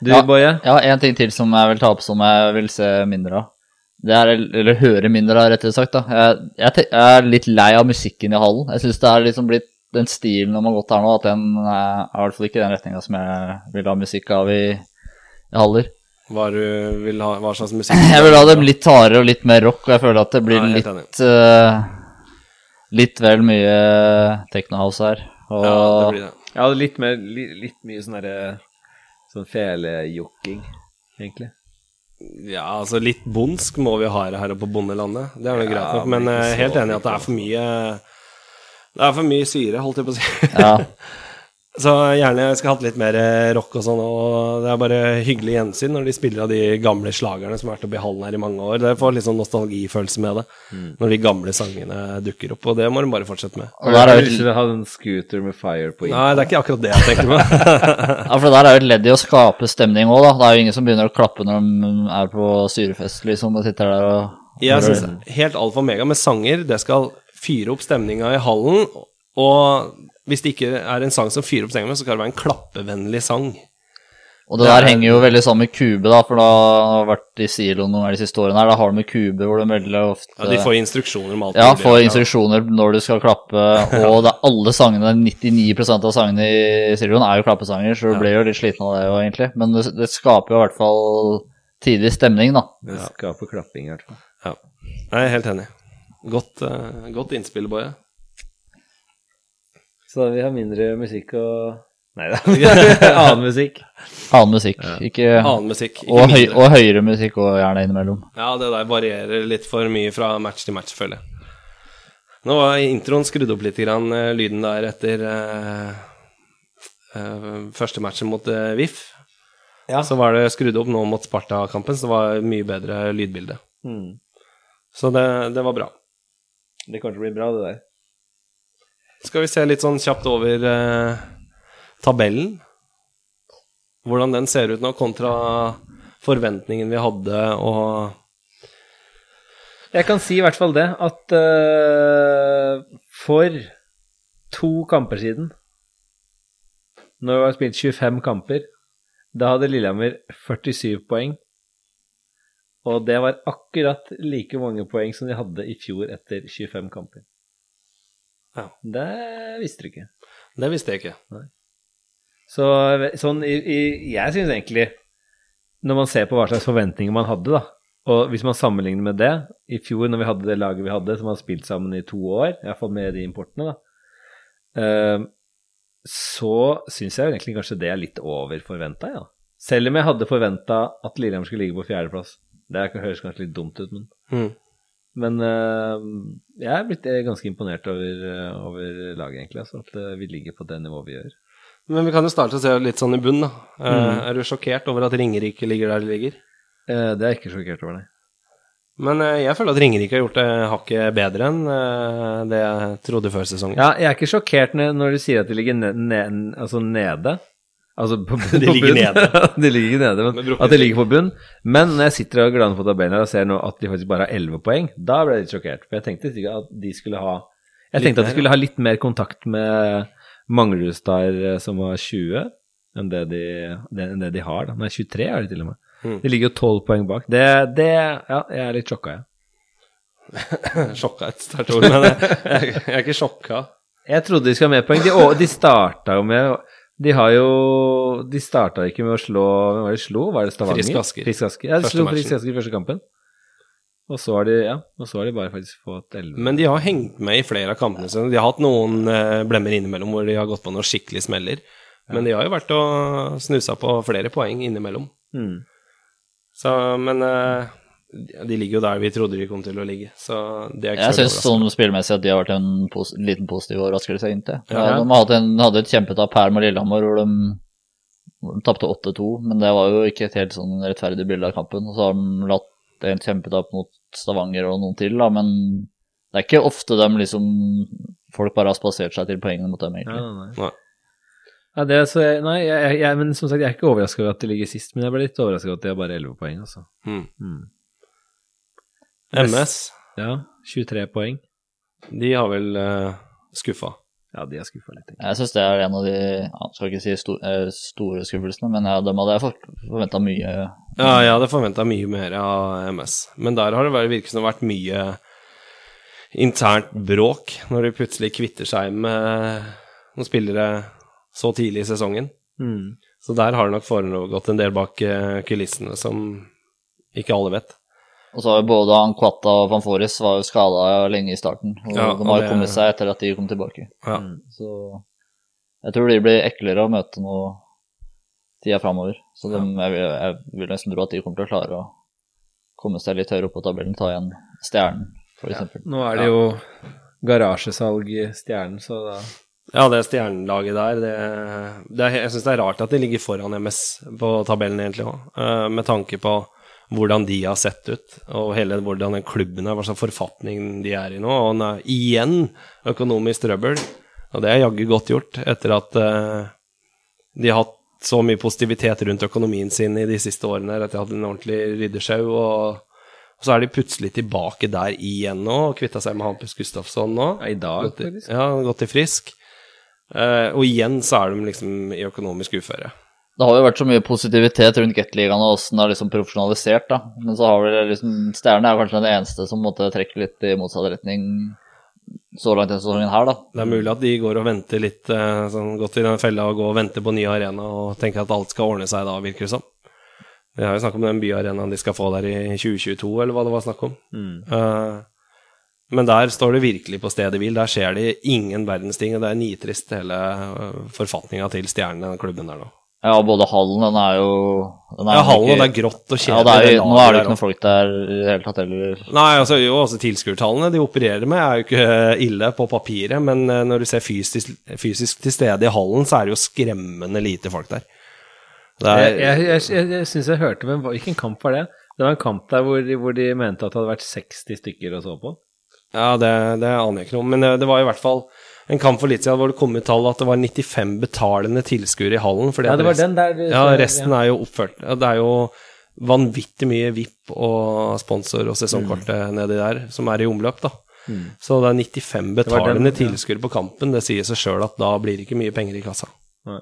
Du, Ja. Boje? Ja, en ting til som jeg vil ta opp som jeg vil se mindre av. det er, eller høre mindre av, rettere sagt. da. Jeg, jeg, jeg er litt lei av musikken i hallen. Jeg syns det er liksom blitt den stilen de har gått her nå, at den er, er i hvert fall ikke den retninga som jeg vil ha musikk av i, i haller. Hva, du vil ha, hva slags musikk Jeg vil ha dem litt hardere og litt mer rock, og jeg føler at det blir Ja, litt uh, Litt vel mye technohouse her. Og Ja, det blir det. Ja, litt, mer, litt, litt mye sånn derre Sånn felejokking, egentlig. Ja, altså litt bondsk må vi ha her oppe på bondelandet. Det er vel Ja, greit nok, men men jeg er helt enig i at det er for mye Det er for mye syre, holdt jeg på å si. ja, Så gjerne jeg skulle hatt litt mer eh, rock og sånn, og det er bare hyggelig gjensyn når de spiller av de gamle slagerne som har vært oppe i hallen her i mange år. Det får litt sånn nostalgifølelse med det, Mm. når de gamle sangene dukker opp, og det må de bare fortsette med. og der er jo ikke du en scooter med fire på Nei, det er ikke akkurat det jeg tenker på. ja, for der er jo et ledd i å skape stemning òg, da. Det er jo ingen som begynner å klappe når de er på syrefest, liksom, og sitter der og Jeg syns helt alfa og mega med sanger, det skal fyre opp stemninga i hallen, og hvis det ikke er en sang som fyrer opp stemninga, så skal det være en klappevennlig sang. Og det der henger jo veldig sammen med Kube, da, for da har jeg vært i silo noen av de siste årene her. Da har du med Kube hvor de veldig ofte Ja, De får instruksjoner om alt. Ja, får instruksjoner når du skal klappe, og det er alle sangene, 99% av sangene i siloen er jo klappesanger, så du blir jo litt sliten av det jo, egentlig. Men det, det skaper jo i hvert fall tidlig stemning, da. Det skaper klapping, i hvert fall. Ja. Jeg er helt enig. Godt, uh, godt innspill, Boje. Så vi har mindre musikk og Nei da. Annen musikk. Annen musikk, ikke Annen musikk. Ikke og, høy, og høyere musikk og gjerne innimellom. Ja, det der varierer litt for mye fra match til match, føler jeg. Nå var introen skrudd opp litt, grann, eh, lyden der etter uh, uh, første matchen mot uh, VIF. Ja. Så var det skrudd opp nå mot Sparta-kampen, så det var mye bedre lydbilde. Mm. Så det, det var bra. Det kommer til å bli bra, det der. Skal vi se litt sånn kjapt over eh, tabellen? Hvordan den ser ut nå, kontra forventningen vi hadde, og Jeg kan si i hvert fall det, at eh, for to kamper siden, når vi har spilt 25 kamper, da hadde Lillehammer 47 poeng. Og det var akkurat like mange poeng som de hadde i fjor etter 25 kamper. Ja. Det visste du ikke. Det visste jeg ikke. Så sånn i, i, Jeg syns egentlig, når man ser på hva slags forventninger man hadde, da, og hvis man sammenligner med det I fjor, når vi hadde det laget vi hadde, som har spilt sammen i to år, iallfall med de importene, da, uh, så syns jeg egentlig kanskje det er litt over forventa, ja. Selv om jeg hadde forventa at Lillehammer skulle ligge på fjerdeplass. Det høres kanskje litt dumt ut, men Mm. Men eh, jeg er blitt ganske imponert over, eh, over laget, egentlig. Altså, at eh, vi ligger på det nivået vi gjør. Men vi kan jo starte å se litt sånn i bunnen, da. Mm. Er du sjokkert over at Ringerike ligger der de ligger? Det er jeg ikke sjokkert over, nei. Men jeg føler at Ringerike har gjort det hakket bedre enn det jeg trodde før sesongen. Ja, jeg er ikke sjokkert når du sier at de ligger ne ne altså nede. Altså på, på De ligger bunn. nede. de ligger nede, men, men at de ligger på bunn. Men når jeg sitter og glaner på tabellen her og ser nå at de faktisk bare har 11 poeng, da ble jeg litt sjokkert. For jeg tenkte ikke at de skulle ha Jeg tenkte at de skulle ha litt mer kontakt med Manglerudstad, eh, som var 20, enn det de, enn det de har. da. Nei, 23 er de til og med. Mm. De ligger jo 12 poeng bak. Det, det Ja, jeg er litt sjokka, jeg. Sjokka et sterkt ord, men jeg, jeg, jeg er ikke sjokka. Jeg trodde de skulle ha mer poeng. De, å, de starta jo med De har jo De starta ikke med å slå Hvem var det de slo? Var det Stavanger? Frisk Asker. Frisk Asker. Ja, de Første slo. Frisk Asker i første kampen. Og så har de Ja, og så har de bare faktisk fått 11. Men de har hengt med i flere av kampene sine. De har hatt noen eh, blemmer innimellom hvor de har gått på noen skikkelig smeller. Men de har jo vært og snusa på flere poeng innimellom. Mm. Så, men eh, de ligger jo der vi trodde de kom til å ligge. Så det er ikke Jeg syns sånn spillmessig at de har vært en pos liten positiv overraskelse, egentlig. Ja. Ja, de hadde, en, hadde et kjempetap her med Lillehammer hvor de, de tapte 8-2, men det var jo ikke et helt sånn rettferdig bilde av kampen. Og så har de latt en kjempetap mot Stavanger og noen til, da, men det er ikke ofte de liksom Folk bare har spasert seg til poengene mot dem, egentlig. nei, nei. Nei. Ja, det er så jeg, nei, jeg, jeg, jeg, men som sagt, jeg er ikke overraska over at de ligger sist, men jeg ble litt overraska over at de har bare 11 poeng, altså. Mm. Mm. MS, Ja, 23 poeng. de har vel uh, skuffa. Ja, de har skuffa litt. Jeg syns det er en av de ja, Skal ikke si sto, eh, store skuffelsene, men ja, dem hadde jeg forventa mye Ja, jeg hadde forventa mye mer av MS, men der har det vært- virket som det har vært mye internt bråk når de plutselig kvitter seg med noen spillere så tidlig i sesongen. Mm. Så der har det nok foregått en del bak eh, kulissene som ikke alle vet. Og så har jo både Anquata og Van Foris var jo skada lenge i starten. Og Ja, de har jo kommet seg etter at de kom tilbake. Ja. Så jeg tror de blir eklere å møte nå tida framover. Så de, jeg, vil, jeg vil nesten tro at de kommer til å klare å komme seg litt høyere opp på tabellen, ta igjen Stjernen, f.eks. eksempel. Nå er det jo garasjesalg i Stjernen, så da Ja, det stjernelaget der, det, det er, jeg syns det er rart at de ligger foran MS på tabellen, egentlig òg, med tanke på hvordan de har sett ut, og hele hvordan den klubben er, hva slags forfatning de er i nå. Og han er igjen økonomisk trøbbel, og det er jaggu godt gjort etter at uh, de har hatt så mye positivitet rundt økonomien sin i de siste årene, etter at de hadde en ordentlig ryddesjau, og, og så er de plutselig tilbake der igjen nå, og kvitta seg med Hampus Gustafsson nå. ja, I dag, Gått i- faktisk. Ja, gått i frisk. Uh, og igjen så er de liksom i økonomisk uføre. Det har jo vært så mye positivitet rundt Gateligaen og åssen det er liksom profesjonalisert, da. Men så har vel liksom Stjernen er kanskje den eneste som måtte trekke litt i motsatt retning så langt denne sesongen her, da. Det er mulig at de går og venter litt, eh, sånn gått i den fella og går og venter på ny arena og tenker at alt skal ordne seg da, virker det som. Vi har jo snakket om den byarenaen de skal få der i 2022, eller hva det var snakk om. Mm. Uh, men der står det virkelig på stedet hvil. Der skjer det ingen verdens ting, og det er nitrist, hele uh, forfatninga til Stjernen, den klubben der nå. Ja, både hallen, den er jo den er Ja, hallen, ikke- er grått og Ja, kjedelig. det er, nå er det ikke noen folk der i det hele tatt heller. Nei, altså jo, altså tilskuertallene de opererer med er jo ikke ille på papiret, men eh, når du ser fysisk, fysisk til stede i hallen, så er det jo skremmende lite folk der. Det er, Jeg, jeg, jeg, jeg, jeg syns jeg hørte men Hvilken kamp var det? Det var en kamp der hvor de, hvor de mente at det hadde vært 60 stykker og så på. ja, det, det aner jeg ikke noe om, men det, det var i hvert fall en kamp for litt siden hvor det kom ut tall at det var 95 betalende tilskuere i hallen. fordi Ja, det var resten- den der Ja, resten er jo oppført. Ja, Det er jo vanvittig mye VIP og sponsor og sesongkortet nedi der som er i omløp, da. Så det er 95 betalende ja. tilskuere på kampen. Det sier seg sjøl at da blir det ikke mye penger i kassa. Nei,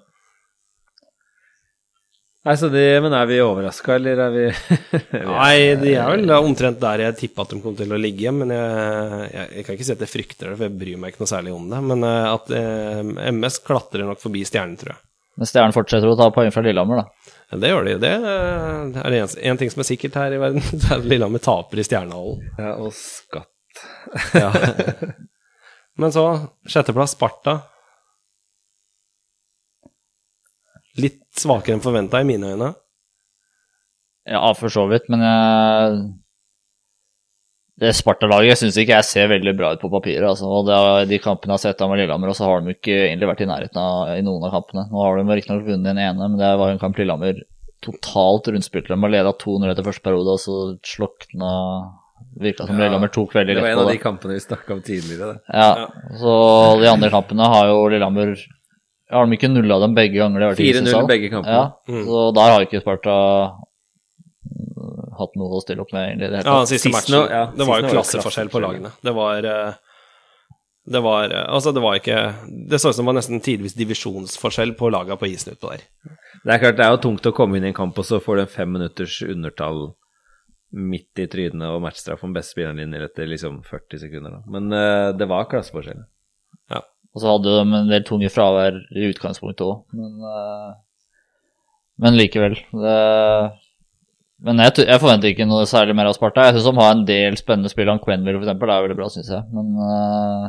så de, Men er vi overraska, eller er vi Nei, de er vel omtrent der jeg tippa at de kom til å ligge, men jeg, jeg, jeg kan ikke si at jeg frykter det, for jeg bryr meg ikke noe særlig om det. Men eh, at eh, MS klatrer nok forbi Stjernen, tror jeg. Men Stjernen fortsetter å ta poeng fra Lillehammer, da. Ja, Det gjør de. Det er det en ting som er sikkert her i verden, det er at Lillehammer taper i Stjernehallen. Ja, og skatt. Ja. Men så, sjetteplass, Sparta. Litt svakere enn forventa i mine øyne. Ja, for så vidt, men jeg Det Sparta-laget syns ikke jeg ser veldig bra ut på papiret. Altså. Og det er de kampene jeg har sett av med Lillehammer, og så har de ikke egentlig vært i nærheten av i noen av kampene. Nå har de riktignok vunnet den ene, men det var en kamp Lillehammer totalt rundspilte. De og leda 2-0 etter første periode, og så slokna Virka som Ja, Lillehammer tok veldig lett. Det var en av de kampene vi snakka om tidligere. Det. Ja, så de andre kampene har jo Lillehammer Har de ikke nulla dem begge ganger? de har vært i 4-0 Isensal? begge kampene. Ja, Mm. så der har ikke Sparta mm, hatt noe å stille opp med, egentlig. Det Ja, tatt. siste matchen. ja, det var jo klasseforskjell på lagene. Det var eh, Det var eh, Altså, det var ikke Det så ut som det var nesten tidvis divisjonsforskjell på laga på isen utpå der. Det er klart det er jo tungt å komme inn i en kamp, og så får du en fem minutters undertall midt i trynet og matchstraff om beste spilleren din etter liksom 40 sekunder. Da. Men uh, det var klasseforskjell. Og så hadde de en del tunge fravær i utgangspunktet òg, men, eh, men likevel. Det, men jeg, jeg forventer ikke noe særlig mer av Sparta. Jeg syns de har en del spennende spill. Han Quenville, for eksempel, det er veldig bra, syns jeg. Men uh...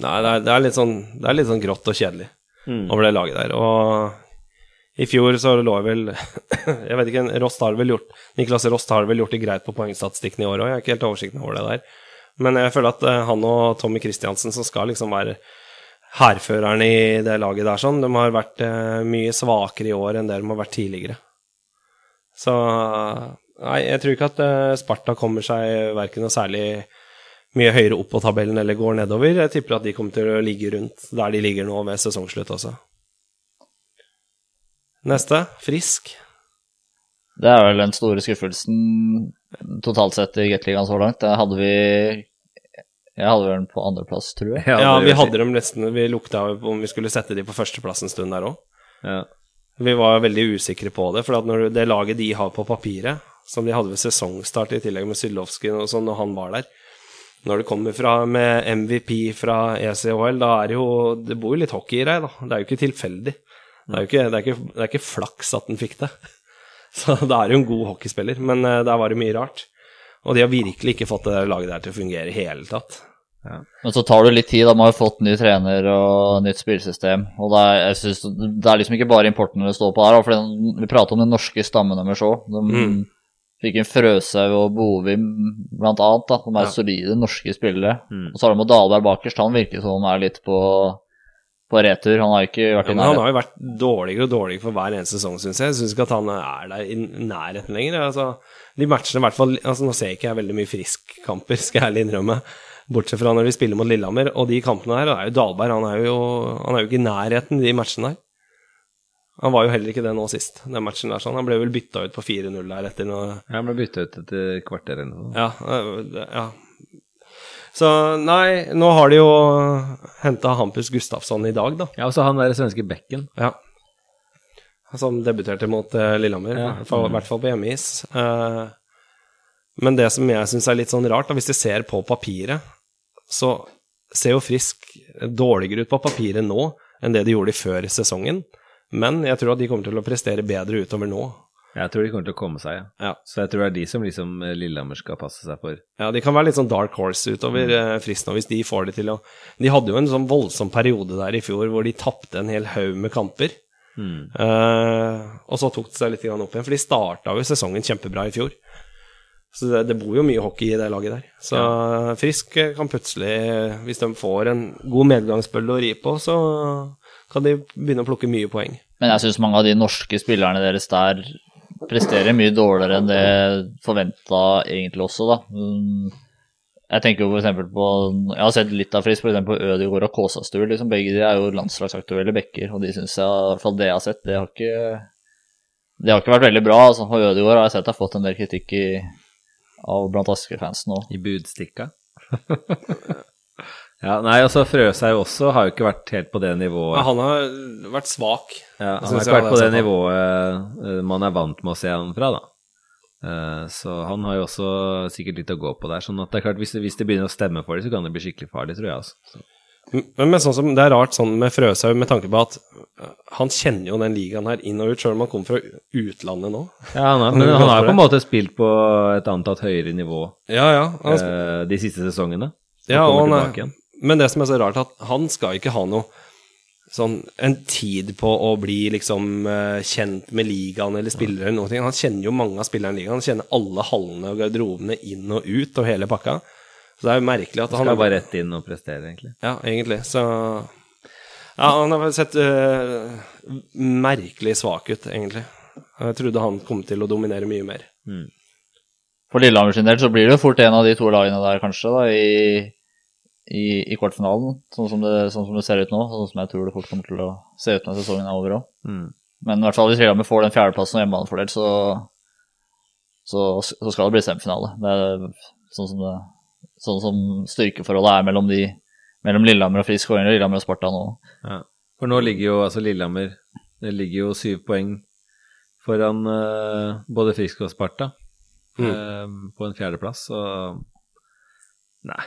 Nei, det er, det er litt sånn Det er litt sånn grått og kjedelig Mm. over det laget der. Og i fjor så lå jeg vel Jeg vet ikke, Rost har vel gjort Niklas Rost har vel gjort det greit på poengstatistikken i år òg, jeg har ikke helt oversikten over det der. Men jeg føler at eh, han og Tommy Christiansen, som skal liksom være hærføreren i det laget der, sånn, de har vært eh, mye svakere i år enn det de har vært tidligere. Så Nei, jeg tror ikke at eh, Sparta kommer seg verken noe særlig mye høyere opp på tabellen eller går nedover. Jeg tipper at de kommer til å ligge rundt der de ligger nå ved sesongslutt også. Neste, Frisk. det er vel den store skuffelsen totalt sett i Gateligaen så langt. Der hadde vi Jeg hadde vel den på andreplass, tror jeg. Ja, ja vi hadde dem nesten Vi lukta om vi skulle sette dem på førsteplass en stund der òg. Ja. Vi var veldig usikre på det, for at når det laget de har på papiret, som de hadde ved sesongstart i tillegg med Sydlovskij og sånn, når han var der Når det kommer fra med MVP fra ECHL, da er det jo Det bor jo litt hockey i deg, da. Det er jo ikke tilfeldig. Det er jo ikke, det er ikke, det er ikke flaks at den fikk det. Så da er du en god hockeyspiller, men eh, der var det mye rart. Og de har virkelig ikke fått det der laget der til å fungere i hele tatt. Men så tar det litt tid. da Man har fått ny trener og nytt spillsystem. Og det er, jeg synes, det er liksom ikke bare importen det står på her. For vi prater om den norske stammen deres òg. De Mm. fikk en Frøshaug og Bovim blant annet. da, Som er Ja. solide norske spillere. Mm. Og så har de med Dahlberg bakerst. Han virker som han er litt på, på retur. Han har ikke vært Ja, i men han har jo vært dårligere og dårligere for hver eneste sesong, syns jeg. Jeg syns ikke at han er der i nærheten lenger. Altså, de matchene, i hvert fall altså, Nå ser jeg ikke jeg veldig mye Frisk-kamper, skal jeg ærlig innrømme. Bortsett fra når vi spiller mot Lillehammer. Og de kampene her, og det er jo Dahlberg, han er jo, han er jo ikke i nærheten de matchene der. Han var jo heller ikke det nå sist, den matchen der. sånn. Han ble vel bytta ut på 4-0 der etter noe Han ble bytta ut etter kvarter eller noe. Ja. ja. Så nei, nå har de jo henta Hampus Gustafsson i dag, da. Ja, og så han der svenske bekken. Ja. Som debuterte mot eh, Lillehammer, Ja. i hvert fall- hvert fall på hjemmeis. Eh, men det som jeg syns er litt sånn rart, da, hvis du ser på papiret, så ser jo Frisk dårligere ut på papiret nå enn det de gjorde før sesongen. Men jeg tror at de kommer til å prestere bedre utover nå. Jeg tror de kommer til å komme seg, ja. Ja. Så jeg tror det er de som liksom eh, Lillehammer skal passe seg for. Ja, de kan være litt sånn dark horse utover mm. Frisk nå, hvis de får det til å De hadde jo en sånn voldsom periode der i fjor hvor de tapte en hel haug med kamper. Mm. Eh, og så tok det seg litt opp igjen, for de starta jo sesongen kjempebra i fjor. Så det, det bor jo mye hockey i det laget der. Så Frisk kan plutselig, hvis de får en god medgangsbølge å ri på, så kan de begynne å plukke mye poeng. Men jeg syns mange av de norske spillerne deres der presterer mye dårligere enn det forventa egentlig også, da. Jeg tenker jo f.eks. på Jeg har sett litt av Frisk, f.eks. på Ødegaard og Kåsastur. Liksom, begge de er jo landslagsaktuelle bekker, og de syns jeg, i hvert fall det jeg har sett, det har ikke Det har ikke vært veldig bra. altså. Og Ødegaard har jeg sett har fått en del kritikk i, av blant Asker-fansen òg. I budstikka. ja, nei, altså Frøshaug også har jo ikke vært helt på det nivået. Ja, han har vært svak. Ja, han har ikke vært på det sant. nivået eh, man er vant med å se han fra, da. Eh, Så han har jo også sikkert litt å gå på der. sånn at det er klart, hvis hvis det begynner å stemme for dem, så kan det bli skikkelig farlig, tror jeg. altså. Men, men sånn som, det er rart sånn med Frøshaug med tanke på at øh, han kjenner jo den ligaen her inn og ut, sjøl om han kommer fra utlandet nå. Ja, han er, men han har på en måte spilt på et antatt høyere nivå Ja, ja. Han, eh, de siste sesongene. Ja han men det som er så rart, at han skal ikke ha noe sånn en tid på å bli liksom eh, kjent med ligaen eller spillere eller noe. Han kjenner jo mange av spillerne i ligaen. Han kjenner alle hallene og garderobene inn og ut og hele pakka. Så det er jo merkelig at Han han skal bare rett inn og prestere, egentlig. Ja, egentlig. Så Ja, han har sett uh, merkelig svak ut, egentlig. Jeg trodde han kom til å dominere mye mer. For Lillehammer sin del så blir det jo fort en av de to lagene der, kanskje, da, i, i, i kvartfinalen. Sånn som, det, sånn som det ser ut nå. Sånn som jeg tror det fort kommer til å se ut når sesongen er over òg. Mm. Men i hvert fall hvis Lillehammer får den fjerdeplassen og hjemmebanefordel, så, så, så skal det bli semifinale. Det er sånn som, det, sånn som styrkeforholdet er mellom, de, mellom Lillehammer og Frisk og Lillehammer og Sparta nå. Ja. For nå ligger jo altså Lillehammer Det ligger jo syv poeng foran uh, både Frisk og Sparta eh, på en fjerdeplass, så Nei.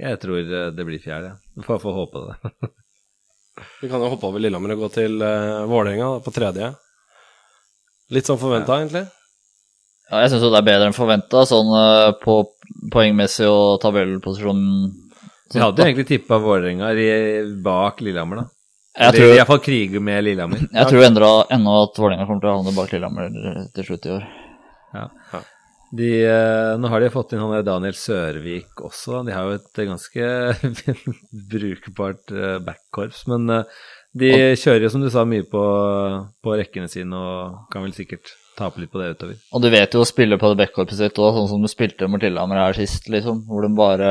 Jeg tror eh, det blir fjerde. Vi får få håpe det. Vi kan jo hoppe over Lillehammer og gå til uh, Vålerenga på tredje. Litt sånn forventa, egentlig. Ja, jeg syns det er bedre enn forventa, sånn uh, på poengmessig og tabellposisjon. Vi hadde jo egentlig tippa Vålerenga bak Lillehammer, da. Jeg Eller tror, iallfall krige med Lillehammer. jeg tror ennå at Vålerenga kommer til å havne bak Lillehammer til slutt i år. De, eh, nå har de fått inn han Daniel Sørvik også. De har jo et ganske brukbart eh, backkorps. Men eh, de kjører jo, som du sa, mye på, på rekkene sine og kan vel sikkert tape litt på det utover. Og du vet jo å spille på det backkorpset sitt òg, sånn som du spilte mot Lillehammer her sist, liksom. Hvor de bare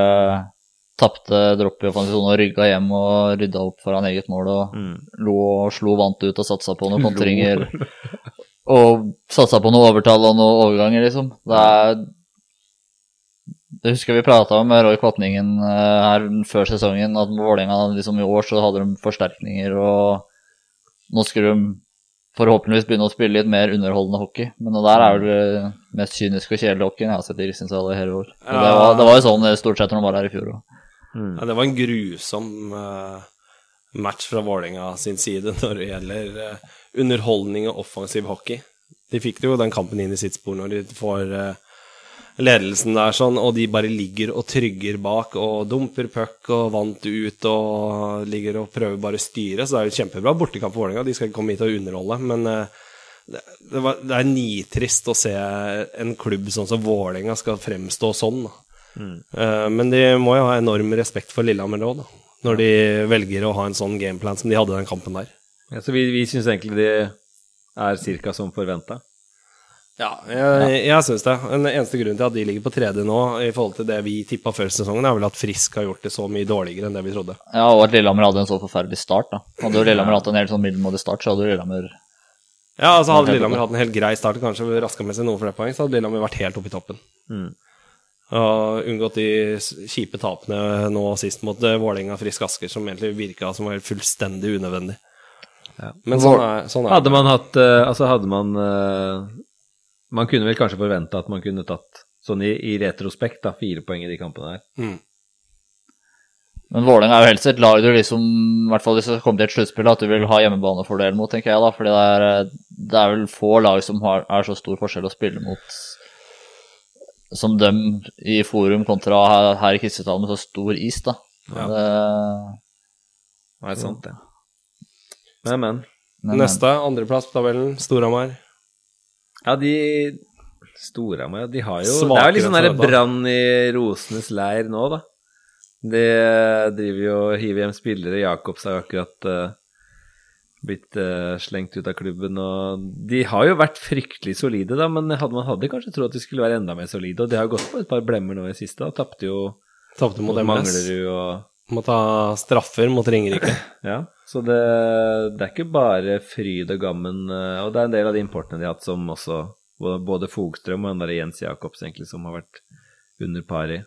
tapte dropp i offensiv sone og rygga hjem og rydda opp foran eget mål og Mm. lo og slo vant ut og satsa på noen kontringer. og satsa på noe overtall og noen overganger, liksom. Det er Det husker vi prata med Roy Kvatningen eh, her før sesongen, at Vålerenga liksom i år så hadde de forsterkninger, og nå skulle de forhåpentligvis begynne å spille litt mer underholdende hockey. Men det der er vel det mest kyniske og kjedelige hockeyen jeg har sett i Kristiansand i hele år. Og det, var, det var jo sånn stort sett når de var her i fjor òg. Ja, det var en grusom eh, match fra Vålerenga sin side når det gjelder eh, underholdning og offensiv hockey. De fikk jo den kampen inn i sitt spor når de får eh, ledelsen der sånn, og de bare ligger og trygger bak og dumper puck og vant ut og ligger og prøver bare å styre. Så det er jo kjempebra bortekamp for Vålerenga. De skal ikke komme hit og underholde, men eh, det, var, det er nitrist å se en klubb sånn som Vålerenga skal fremstå sånn. Eh, men de må jo ha enorm respekt for Lillehammer òg. Når de velger å ha en sånn gameplan som de hadde den kampen der. Ja, så vi, vi syns egentlig de er ca. som forventa. Ja, jeg, jeg syns det. Den eneste grunnen til at de ligger på tredje nå, i forhold til det vi tippa før sesongen, er vel at Frisk har gjort det så mye dårligere enn det vi trodde. Ja, og at Lillehammer hadde en så forferdelig start, da. Hadde jo Lillehammer hatt en helt sånn middelmådig start, så hadde jo Lillehammer Ja, altså Hadde Lillehammer hatt en helt grei start, kanskje raska med seg noen flere poeng, så hadde Lillehammer vært helt oppe i toppen. Og unngått de kjipe tapene nå sist mot eh, Vålerenga Frisk Asker, som egentlig virka som var helt fullstendig unødvendig. Ja. Men sånn er, sånn er Hadde man hatt eh, Altså, hadde man eh, Man kunne vel kanskje forvente at man kunne tatt, sånn i, i retrospekt, da, fire poeng i de kampene her. Mm. Men Vålerenga er jo helst et lag du liksom, i hvert fall hvis det kommer til et sluttspill, at du vil ha hjemmebanefordel mot, tenker jeg da. Fordi det er, det er vel få lag som har, er så stor forskjell å spille mot som dem i forum kontra her, her i Kristiansand med så stor is, da. Ja. Det, Nei, sant det. Men, men. men, Neste, andreplass på tabellen, Storhamar. Ja, de Storhamar, de har jo Det er jo litt sånn for brann i rosenes leir nå, da. De driver jo og hiver hjem spillere. Jacobs har jo akkurat uh, blitt uh, slengt ut av klubben, og de har jo vært fryktelig solide, da, men hadde, man hadde kanskje trodd at de skulle være enda mer solide, og de har gått på et par blemmer nå i siste, da. Tapte jo Tapte mot mot Manglerud og Må ta straffer mot Ringerike. Ja, så det, det er ikke bare fryd og gammen, eh, og det er en del av de importene de har hatt som også både Fogstrøm og den der Jens Jacobs egentlig som har vært under par i.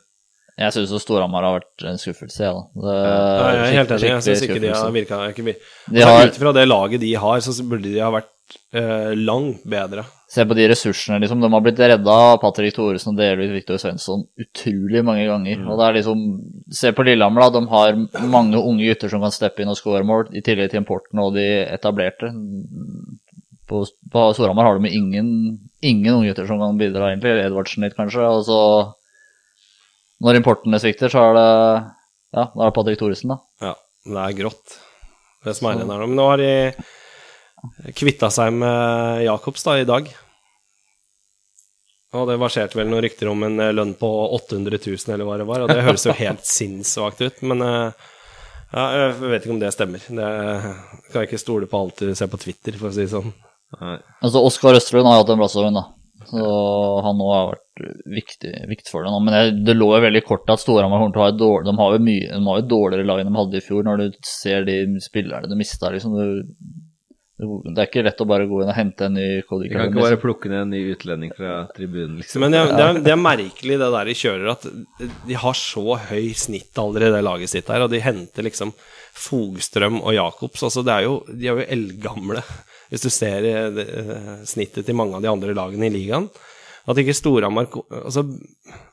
Jeg syns Storhamar har vært en skuffelse, Ja. Det, Ja, jeg er helt enig. Jeg syns ikke de har virka De har- Ut fra det laget de har, så burde de ha vært eh, langt bedre. Se på de ressursene, liksom. De har blitt redda av Patrick Thoresen og delvis Viktor Svensson utrolig mange ganger. Og det er liksom Se på Lillehammer, da. De har mange unge gutter som kan steppe inn og score mål, i tillegg til importen og de etablerte. På, på Storhamar har de ingen, ingen unge gutter som kan bidra, egentlig. Edvardsen litt, kanskje. Og så Når importene svikter, så er det Ja, da er det Patrick Thoresen, da. Ja, det er grått, det som er igjen her nå. Men nå har de kvitta seg med Jacobs da, i dag. Og det verserte vel noen rykter om en eh, lønn på 800 000, eller hva det var. Og det høres jo helt sinnssvakt ut, men eh, ja, jeg vet ikke om det stemmer. Det kan jeg ikke stole på alt du ser på Twitter, for å si det sånn. Nei. Altså, Oskar Østerlund har hatt en bra sesong, da. Så han òg har vært viktig, viktig for det nå. Men det, det lå jo veldig kort at Storhamar kommer til å ha et dårlig De har jo mye, de har jo dårligere lag enn de hadde i fjor, når du ser de spillerne de mista, liksom. Du, det er ikke lett å bare gå inn og hente en ny Cody Vi kan ikke bare plukke ned en ny utlending fra tribunen, liksom. Men det, det, er, det er merkelig det der de kjører, at de har så høy snittalder i det laget sitt her, og de henter liksom Fogstrøm og Jacobs. Altså, det er jo, de er jo eldgamle, hvis du ser eh, det, eh, snittet til mange av de andre lagene i ligaen. At ikke Storhamar altså,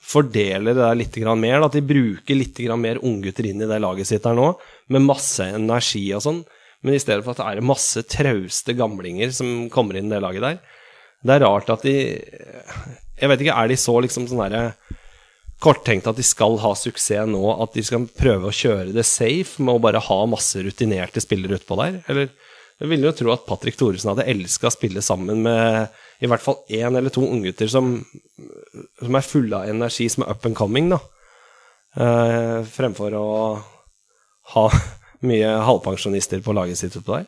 fordeler det der litt mer, at de bruker litt grann mer unggutter inn i det laget sitt her nå, med masse energi og sånn. Men i stedet for at det er masse trauste gamlinger som kommer inn i det laget der. Det er rart at de Jeg vet ikke, er de så liksom sånn herre korttenkt at de skal ha suksess nå, at de skal prøve å kjøre det safe med å bare ha masse rutinerte spillere utpå der? Eller jeg ville jo tro at Patrick Thoresen hadde elska å spille sammen med i hvert fall én eller to unggutter som, som er fulle av energi, som er up and coming, da. Eh, fremfor å ha mye halvpensjonister på laget sitt utpå der.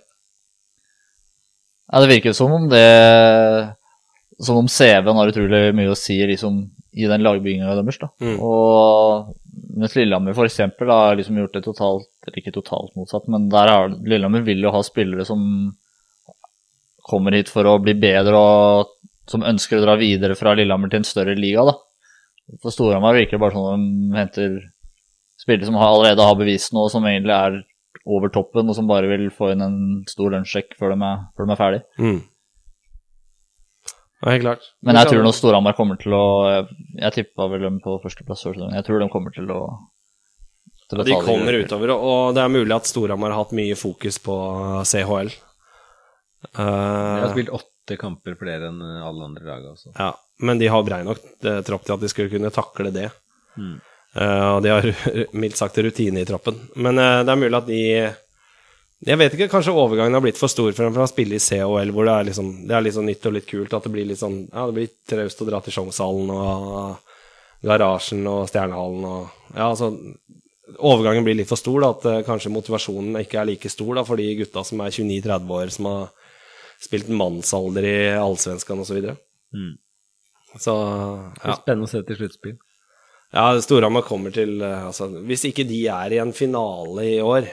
Ja, det virker som om det Som om CV-en har utrolig mye å si liksom, i den lagbygginga deres. da. Mm. Og mens Lillehammer eksempel har liksom gjort det totalt Eller ikke totalt motsatt, men der er Lillehammer vil jo ha spillere som kommer hit for å bli bedre og som ønsker å dra videre fra Lillehammer til en større liga, da. For Storhamar virker det bare sånn at de henter spillere som allerede har bevist noe, som egentlig er over toppen, og som bare vil få inn en stor lønnssjekk før, de er- før de er ferdig. Mm. Helt klart. Men jeg tror nå Storhamar kommer til å Jeg, jeg tippa vel dem på førsteplass før sesongen. Jeg tror de kommer til å, til Ja, å de det kommer utover, og det er mulig at Storhamar har hatt mye fokus på CHL. De har Eh, spilt åtte kamper flere enn alle andre lag altså. ja, men de har brei nok eh, tropp til at de skulle kunne takle det. Mm. Eh, og de har mildt sagt rutine i troppen. Men uh, det er mulig at de Jeg vet ikke, kanskje overgangen har blitt for stor for dem fra å spille i COL, hvor det er liksom Det er litt sånn nytt og litt kult at det blir litt sånn Ja, det blir traust å dra til Sjongshallen og Garasjen og Stjernehallen og Ja, altså Overgangen blir litt for stor, da, at uh, kanskje motivasjonen ikke er like stor da, for de gutta som er 29-30 år, som har spilt mannsalder i Allsvenskan osv. Så, videre. Mm. så Det ja. er spennende å se til sluttspill. Ja, Storhamar kommer til eh, altså, Hvis ikke de er i en finale i år,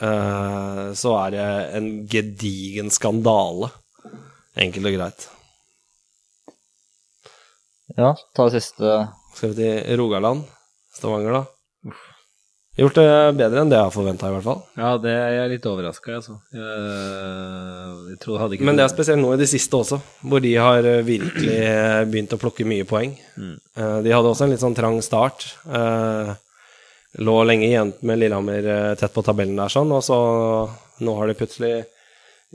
uh, så er det en gedigen skandale. Enkelt og greit. Ja, ta det siste Skal vi til Rogaland? Stavanger, da? Gjort det bedre enn det jeg har forventa, i hvert fall. Ja, det er jeg litt overraska altså. Jeg, jeg tror hadde ikke Men det er spesielt nå i det siste også, hvor de har eh, virkelig eh, begynt å plukke mye poeng. Mm. Eh, De hadde også en litt sånn trang start. Eh, Lå lenge igjen med Lillehammer eh, tett på tabellen der, sånn, og så nå har de plutselig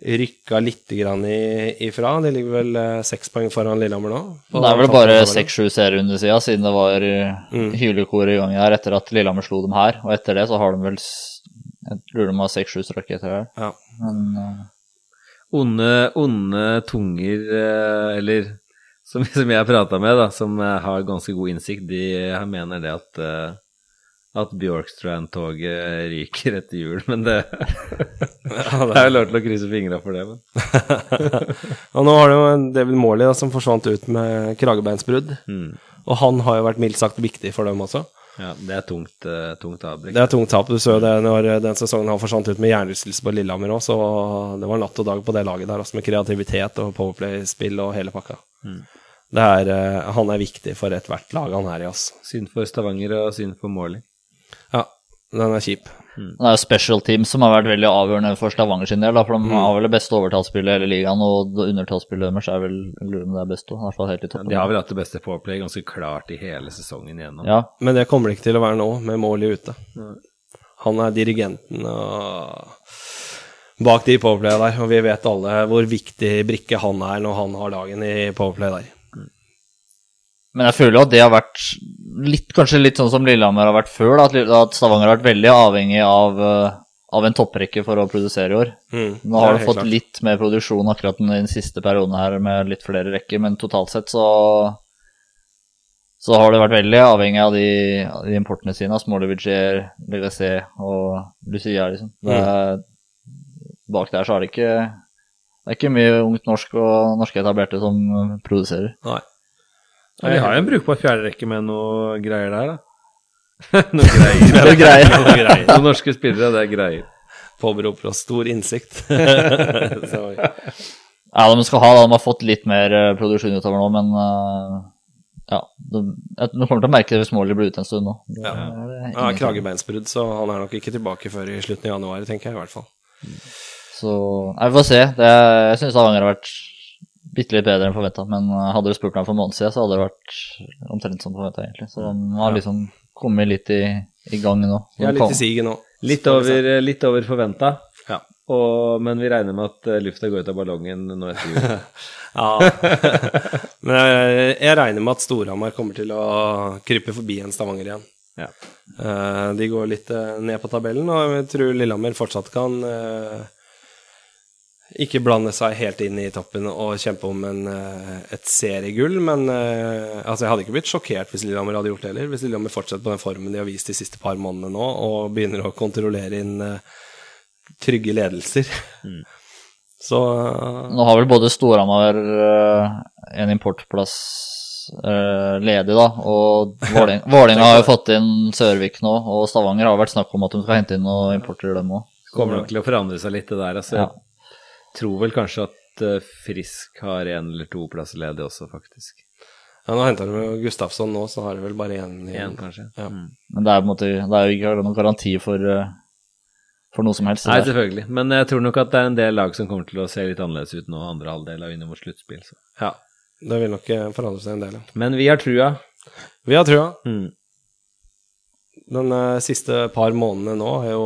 rykka litt grann ifra. De ligger vel eh, seks poeng foran Lillehammer nå. Det er vel bare seks-sju serierunder siden, siden det var Mm. hylekor i gang her etter at Lillehammer slo dem her. Og etter det så har de vel Jeg lurer de har seks-sju strøk etter det. Ja. Men uh... onde, onde tunger, eh, eller som, som jeg har prata med, da, som eh, har ganske god innsikt, de eh, mener det at eh, at Bjorkstrand-toget ryker etter jul, men det Det er jo lov til å krysse fingra for det, men Og nå har det jo David Morley da, som forsvant ut med kragebeinsbrudd. mm. Og han har jo vært mildt sagt viktig for dem også. Ja, det er tungt, uh, tungt avbrekk. Det er tungt tap. Du så det når den sesongen han forsvant ut med hjernerystelse på Lillehammer òg, så det var natt og dag på det laget der, også med kreativitet og powerplay-spill og hele pakka. Det er, uh, han er viktig for ethvert lag han er i, ass. Synd for Stavanger og synd for Morley. Ja, den er kjip. det er jo special teams som har vært veldig avgjørende for Stavanger sin del. Da, for de Mm. har vel det beste overtallsspillet i hele ligaen, og undertallsspillet deres er vel lurer om det er best òg. Toppen. De har vel hatt det beste powerplay ganske klart i hele sesongen igjennom. Ja, Men det kommer det ikke til å være nå, med Morley ute. Han er dirigenten og bak de powerplaya der, og vi vet alle hvor viktig brikke han er når han har dagen i powerplay der. Men jeg føler jo at det har vært litt, kanskje litt sånn som Lillehammer har vært før. Da, at Stavanger har vært veldig avhengig av, eh, av en topprekke for å produsere i år. Mm, Nå har du fått klart. litt mer produksjon akkurat den siste perioden her med litt flere rekker, men totalt sett så så har det vært veldig avhengig av de, av de importene sine, av LGC og Lucia, liksom. Det er, bak der så er det ikke det er ikke mye ungt norsk og norske etablerte som produserer. Nei. Ja, vi har jo en brukbar fjerderekke med noe greier der, da. noe greier. Det er greier. Noe greier. Noen norske spillere, det er greier. Påberoper oss stor innsikt. Ja, de skal ha det. De har fått litt mer eh, produksjon utover nå, men eh, ja. De, de kommer til å merke det hvis Morley blir ute en stund nå. Det Ja. ingenting. kragebeinsbrudd, så han er nok ikke tilbake før i slutten av januar, tenker jeg i hvert fall. Så nei, vi får se. Det, jeg syns Stavanger har vært bitte litt bedre enn forventa, men eh, hadde du spurt meg for en måned siden, så hadde det vært omtrent som forventa, egentlig. Så de har liksom kommet litt i, i gang nå. Ja, litt litt i siget nå. Litt over, litt over forventa, Ja. men vi regner med at eh, lufta går ut av ballongen nå etter jul. Ja. Men jeg, jeg regner med at Storhamar kommer til å krype forbi en Stavanger igjen. Ja. Eh, de går litt eh, ned på tabellen, og jeg tror Lillehammer fortsatt kan eh, ikke blande seg helt inn i toppen og kjempe om en, eh, et seriegull, men eh, altså jeg hadde ikke blitt sjokkert hvis Lillehammer hadde gjort det heller. Hvis Lillehammer fortsetter på den formen de har vist de siste par månedene nå, og begynner å kontrollere inn eh, trygge ledelser. Så eh, Nå har vel både Storhamar en importplass ledig, da, og Vålerenga har jo fått inn Sørvik nå, og Stavanger har vært snakk om at de skal hente inn noen importer, dem òg. Kommer nok til å forandre seg litt, det der. Altså, Ja. Tror vel kanskje at eh, Frisk har en eller to plasser ledig også, faktisk. Ja, Nå henter de Gustafsson nå, så har de vel bare én Én, igjen. kanskje. Ja. Mm. Men det er, på en måte, det er jo ikke noen garanti for, eh, for noe som helst. Nei, selvfølgelig. Men jeg tror nok at det er en del lag som kommer til å se litt annerledes ut nå, andre halvdel av inn mot sluttspill. Så. Ja, det vil nok eh, forandre seg en del, ja. Men vi har trua. Vi har trua. Mm. Den siste par månedene nå har jo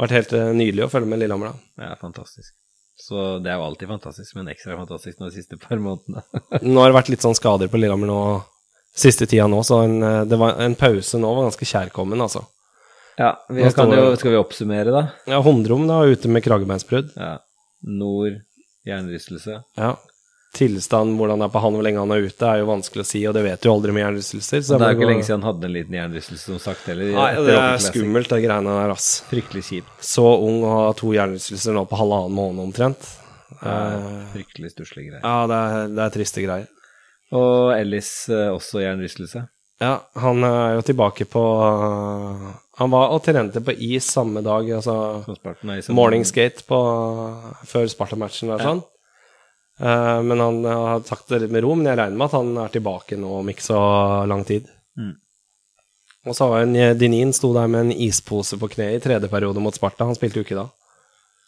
vært helt nydelig å følge med Lillehammer, da. Ja, fantastisk. Så det er jo alltid fantastisk, men ekstra fantastisk nå de siste par månedene. Nå har det vært litt sånn skader på Lillehammer nå siste tida nå, så en, eh, det var, en pause nå var ganske kjærkommen, altså. ja, vi kan jo, skal vi oppsummere, da? Ja, Hundrom da, ute med kragebeinsbrudd. Ja. Nord, hjernerystelse. Ja. Tilstand, hvordan det er på han, hvor lenge han er ute, er jo vanskelig å si, og det vet du jo aldri med hjernerystelser. Det er ikke gå- lenge siden han hadde en liten hjernerystelse, som sagt, heller. Nei, det er skummelt, de greiene der, ass. Fryktelig kjipt. Så ung og ha to hjernerystelser nå på halvannen måned omtrent. Ja, Fryktelig stusslige greier. ja, det er, det er triste greier. Og Ellis eh, også hjernerystelse. Ja, han er jo tilbake på Han var og trente på is samme dag, altså morning skate på, før Sparta-matchen der, sånn. Eh, men han har sagt det litt med ro, men jeg regner med at han er tilbake nå om ikke så lang tid. Mm. Og så var en Dinin sto der med en ispose på kneet i tredje periode mot Sparta. Han spilte jo ikke da.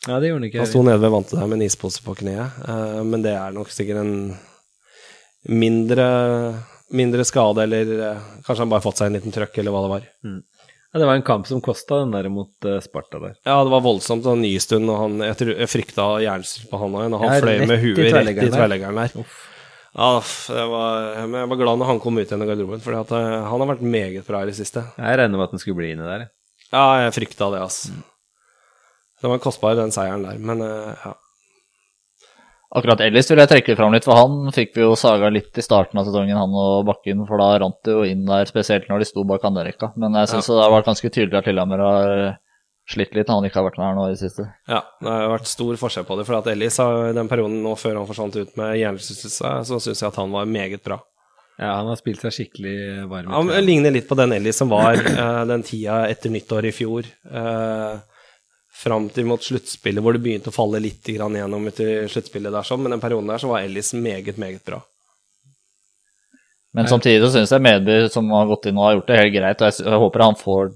Ja, det gjorde han ikke. Han sto nede ved vantet der med en ispose på kneet, eh, men det er nok sikkert en mindre, mindre skade, eller eh, kanskje han bare fått seg en liten trøkk, eller hva det var. Ja, det var en kamp som kosta den der mot eh, Sparta der. Ja, det var voldsomt en ny stund, og han, jeg, tror, jeg frykta hjernesvikt på han òg, og han Ja, fløy med huet rett i tverrleggeren der. Ja, det var, men jeg var glad når han kom ut igjen i garderoben, for han har vært meget bra i det siste. Jeg regner med at han skulle bli inni der. Ja, jeg frykta det, ass. Det var kostbar, den seieren der, men eh, ja. Akkurat Ellis vil jeg trekke fram litt, for han fikk vi jo saga litt i starten av sesongen, han og Bakken, for da rant det jo inn der, spesielt når de sto bak andrerekka. Men jeg syns det har vært ganske tydelig at Lillehammer har slitt litt når han ikke har vært med her nå i det siste. Ja, det har vært stor forskjell på det. For at Ellis har i den perioden nå før han forsvant ut med hjernerystelse, så syns jeg at han var meget bra. Ja, han har spilt seg skikkelig varm. Han ligner litt på den Ellis som var eh, den tida etter nyttår i fjor. Eh, Fram til mot sluttspillet, hvor det begynte å falle litt grann gjennom etter sluttspillet der, sånn. Men den perioden der så var Ellis meget, meget bra. Men samtidig så syns jeg Medby, som har gått inn og har gjort det helt greit, og jeg, håper han får,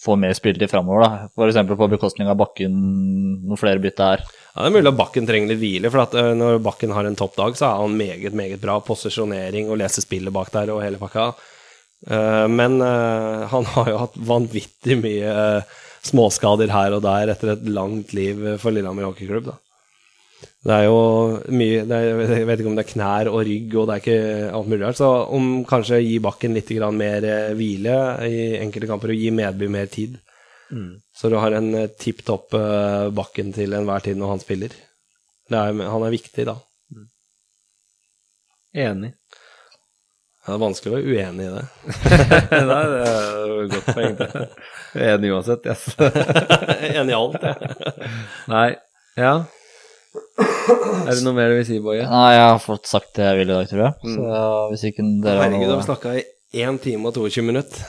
får mer spilletid framover, da. F.eks. på bekostning av Bakken, noen flere bytte her. Ja, Det er mulig at Bakken trenger litt hvile, for at eh, når Bakken har en toppdag, så er han meget, meget bra. Posisjonering og lese spillet bak der og hele pakka. Eh, Men eh, han har jo hatt vanvittig mye småskader her og der etter et langt liv for Lillehammer hockeyklubb, da. Det er jo mye det er, Jeg vet ikke om det er knær og rygg, og det er ikke alt mulig rart. Så om kanskje gi Bakken litt mer eh, hvile i enkelte kamper, og gi Medby mer tid. Så du har en eh, tipp topp eh, Bakken til enhver tid når han spiller. Det er, han er viktig, da. Enig. Det er vanskelig å være uenig i det. Nei, det er et godt poeng, det. Enig uansett, yes. enig i alt, jeg. Nei. Ja. Er det noe mer du vil si, Boje? Nei, jeg har fått sagt det jeg vil i dag, tror jeg. Så ja, hvis ikke dere har Herregud, du har noe snakka i 1 time og 22 minutter.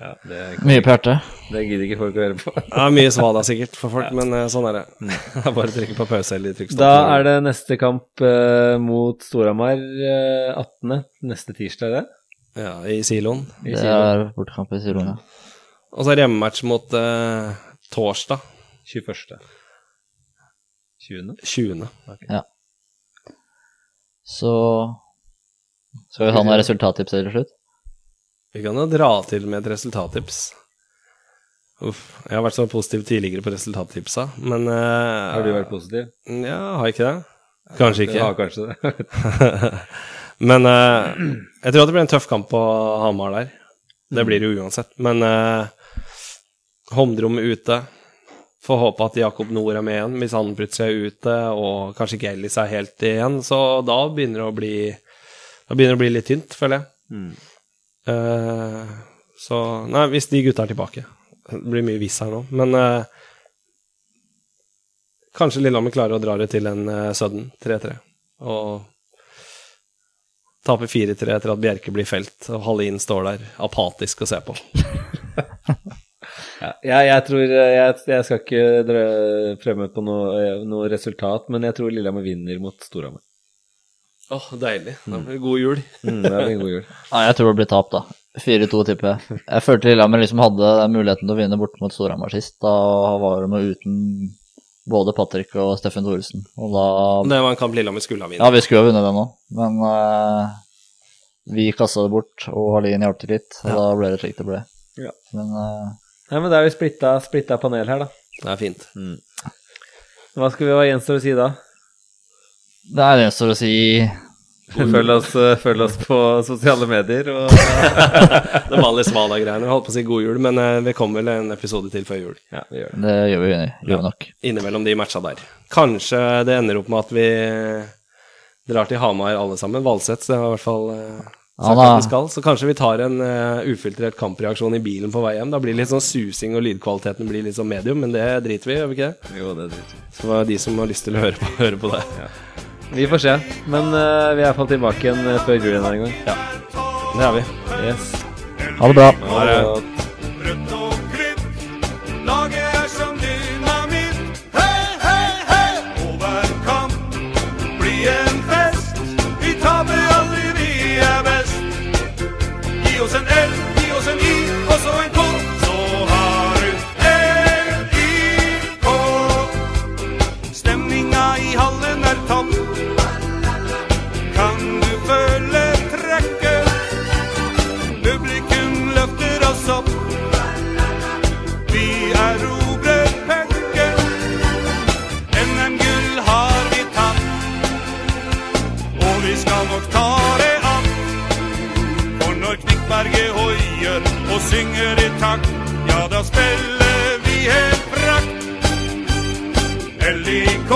Ja, det, Mye på hjertet. det gidder ikke folk å høre på. ja, mye svada sikkert for folk, men eh, sånn er det. Det er bare å trykke på pause eller trykk stopp. Da er det neste kamp eh, mot Storhamar eh, 18. Neste tirsdag, er det? Ja, i siloen. I Det Silo. er bortekamp i Siloen, ja. Og så er det hjemmematch mot uh, torsdag 21. 20. 20. Så skal vi ha noen resultattips til slutt? Vi kan jo dra til med et resultattips. Uff, jeg har vært så positiv tidligere på resultattipsa, men uh, Har du vært positiv? Ja, har jeg ikke det? Kanskje ikke. Ja, kanskje det. men uh, jeg tror at det blir en tøff kamp på Hamar der. Det blir det jo uansett. Men uh, Homdrom ute. Får håpe at Jakob Nord er med igjen, hvis han plutselig er ute, og kanskje ikke Ellis er helt igjen. Så da begynner det å bli Da det å bli litt tynt, føler jeg. Mm. Uh, så Nei, hvis de gutta er tilbake. Det blir mye hvis her nå, men uh, Kanskje Lillehammer klarer å dra det til en uh, sudden 3-3. Og taper 4-3 etter at Bjerke blir felt, og Hallin står der apatisk og ser på. Ja, jeg, jeg tror jeg, jeg skal ikke drø- prøve meg på noe, noe resultat, men jeg tror Lillehammer vinner mot Storhamar. Åh, deilig. Da blir det god jul. Mm, det blir en god jul. Nei, jeg tror det blir tap, da. 4-2, tipper jeg. Jeg følte Lillehammer liksom hadde muligheten til å vinne bort mot Storhamar sist. Da var de uten både Patrick og Steffen Thoresen. Og da Det var en kamp Lillehammer skulle ha Ja, vi skulle ha vunnet den òg, men uh, vi kasta det bort, og Halin hjalp til litt, og da ble det slik det ble. Ja. Men eh, Nei, men da er vi splitta, splitta panel her, da. Det er fint. Hva skal vi hva gjenstår å si da? det er det står å si Følg oss, eh, følg oss på sosiale medier og Det vanlige Svala-greiene. Holdt på å si god jul, men vi kommer vel en episode til før jul. Ja, vi gjør det. Det gjør vi, gjør vi nok. Innimellom de matcha der. Kanskje det ender opp med at vi drar til Hamar alle sammen. Valseth det var i hvert fall eh, sagt at vi skal. Så kanskje vi tar en uh, ufiltrert kampreaksjon i bilen på vei hjem. Da blir det litt sånn susing, og lydkvaliteten blir litt sånn medium, men det driter vi i, gjør vi ikke det? Jo, det driter vi. Så var det de som har lyst til å høre på, høre på det. Vi får se. Men uh, vi er iallfall tilbake igjen Før før jul en gang. Ja, det er vi. Yes. Ha det bra. Ha det. synger i takt, ja da spiller vi helt frakt. LIK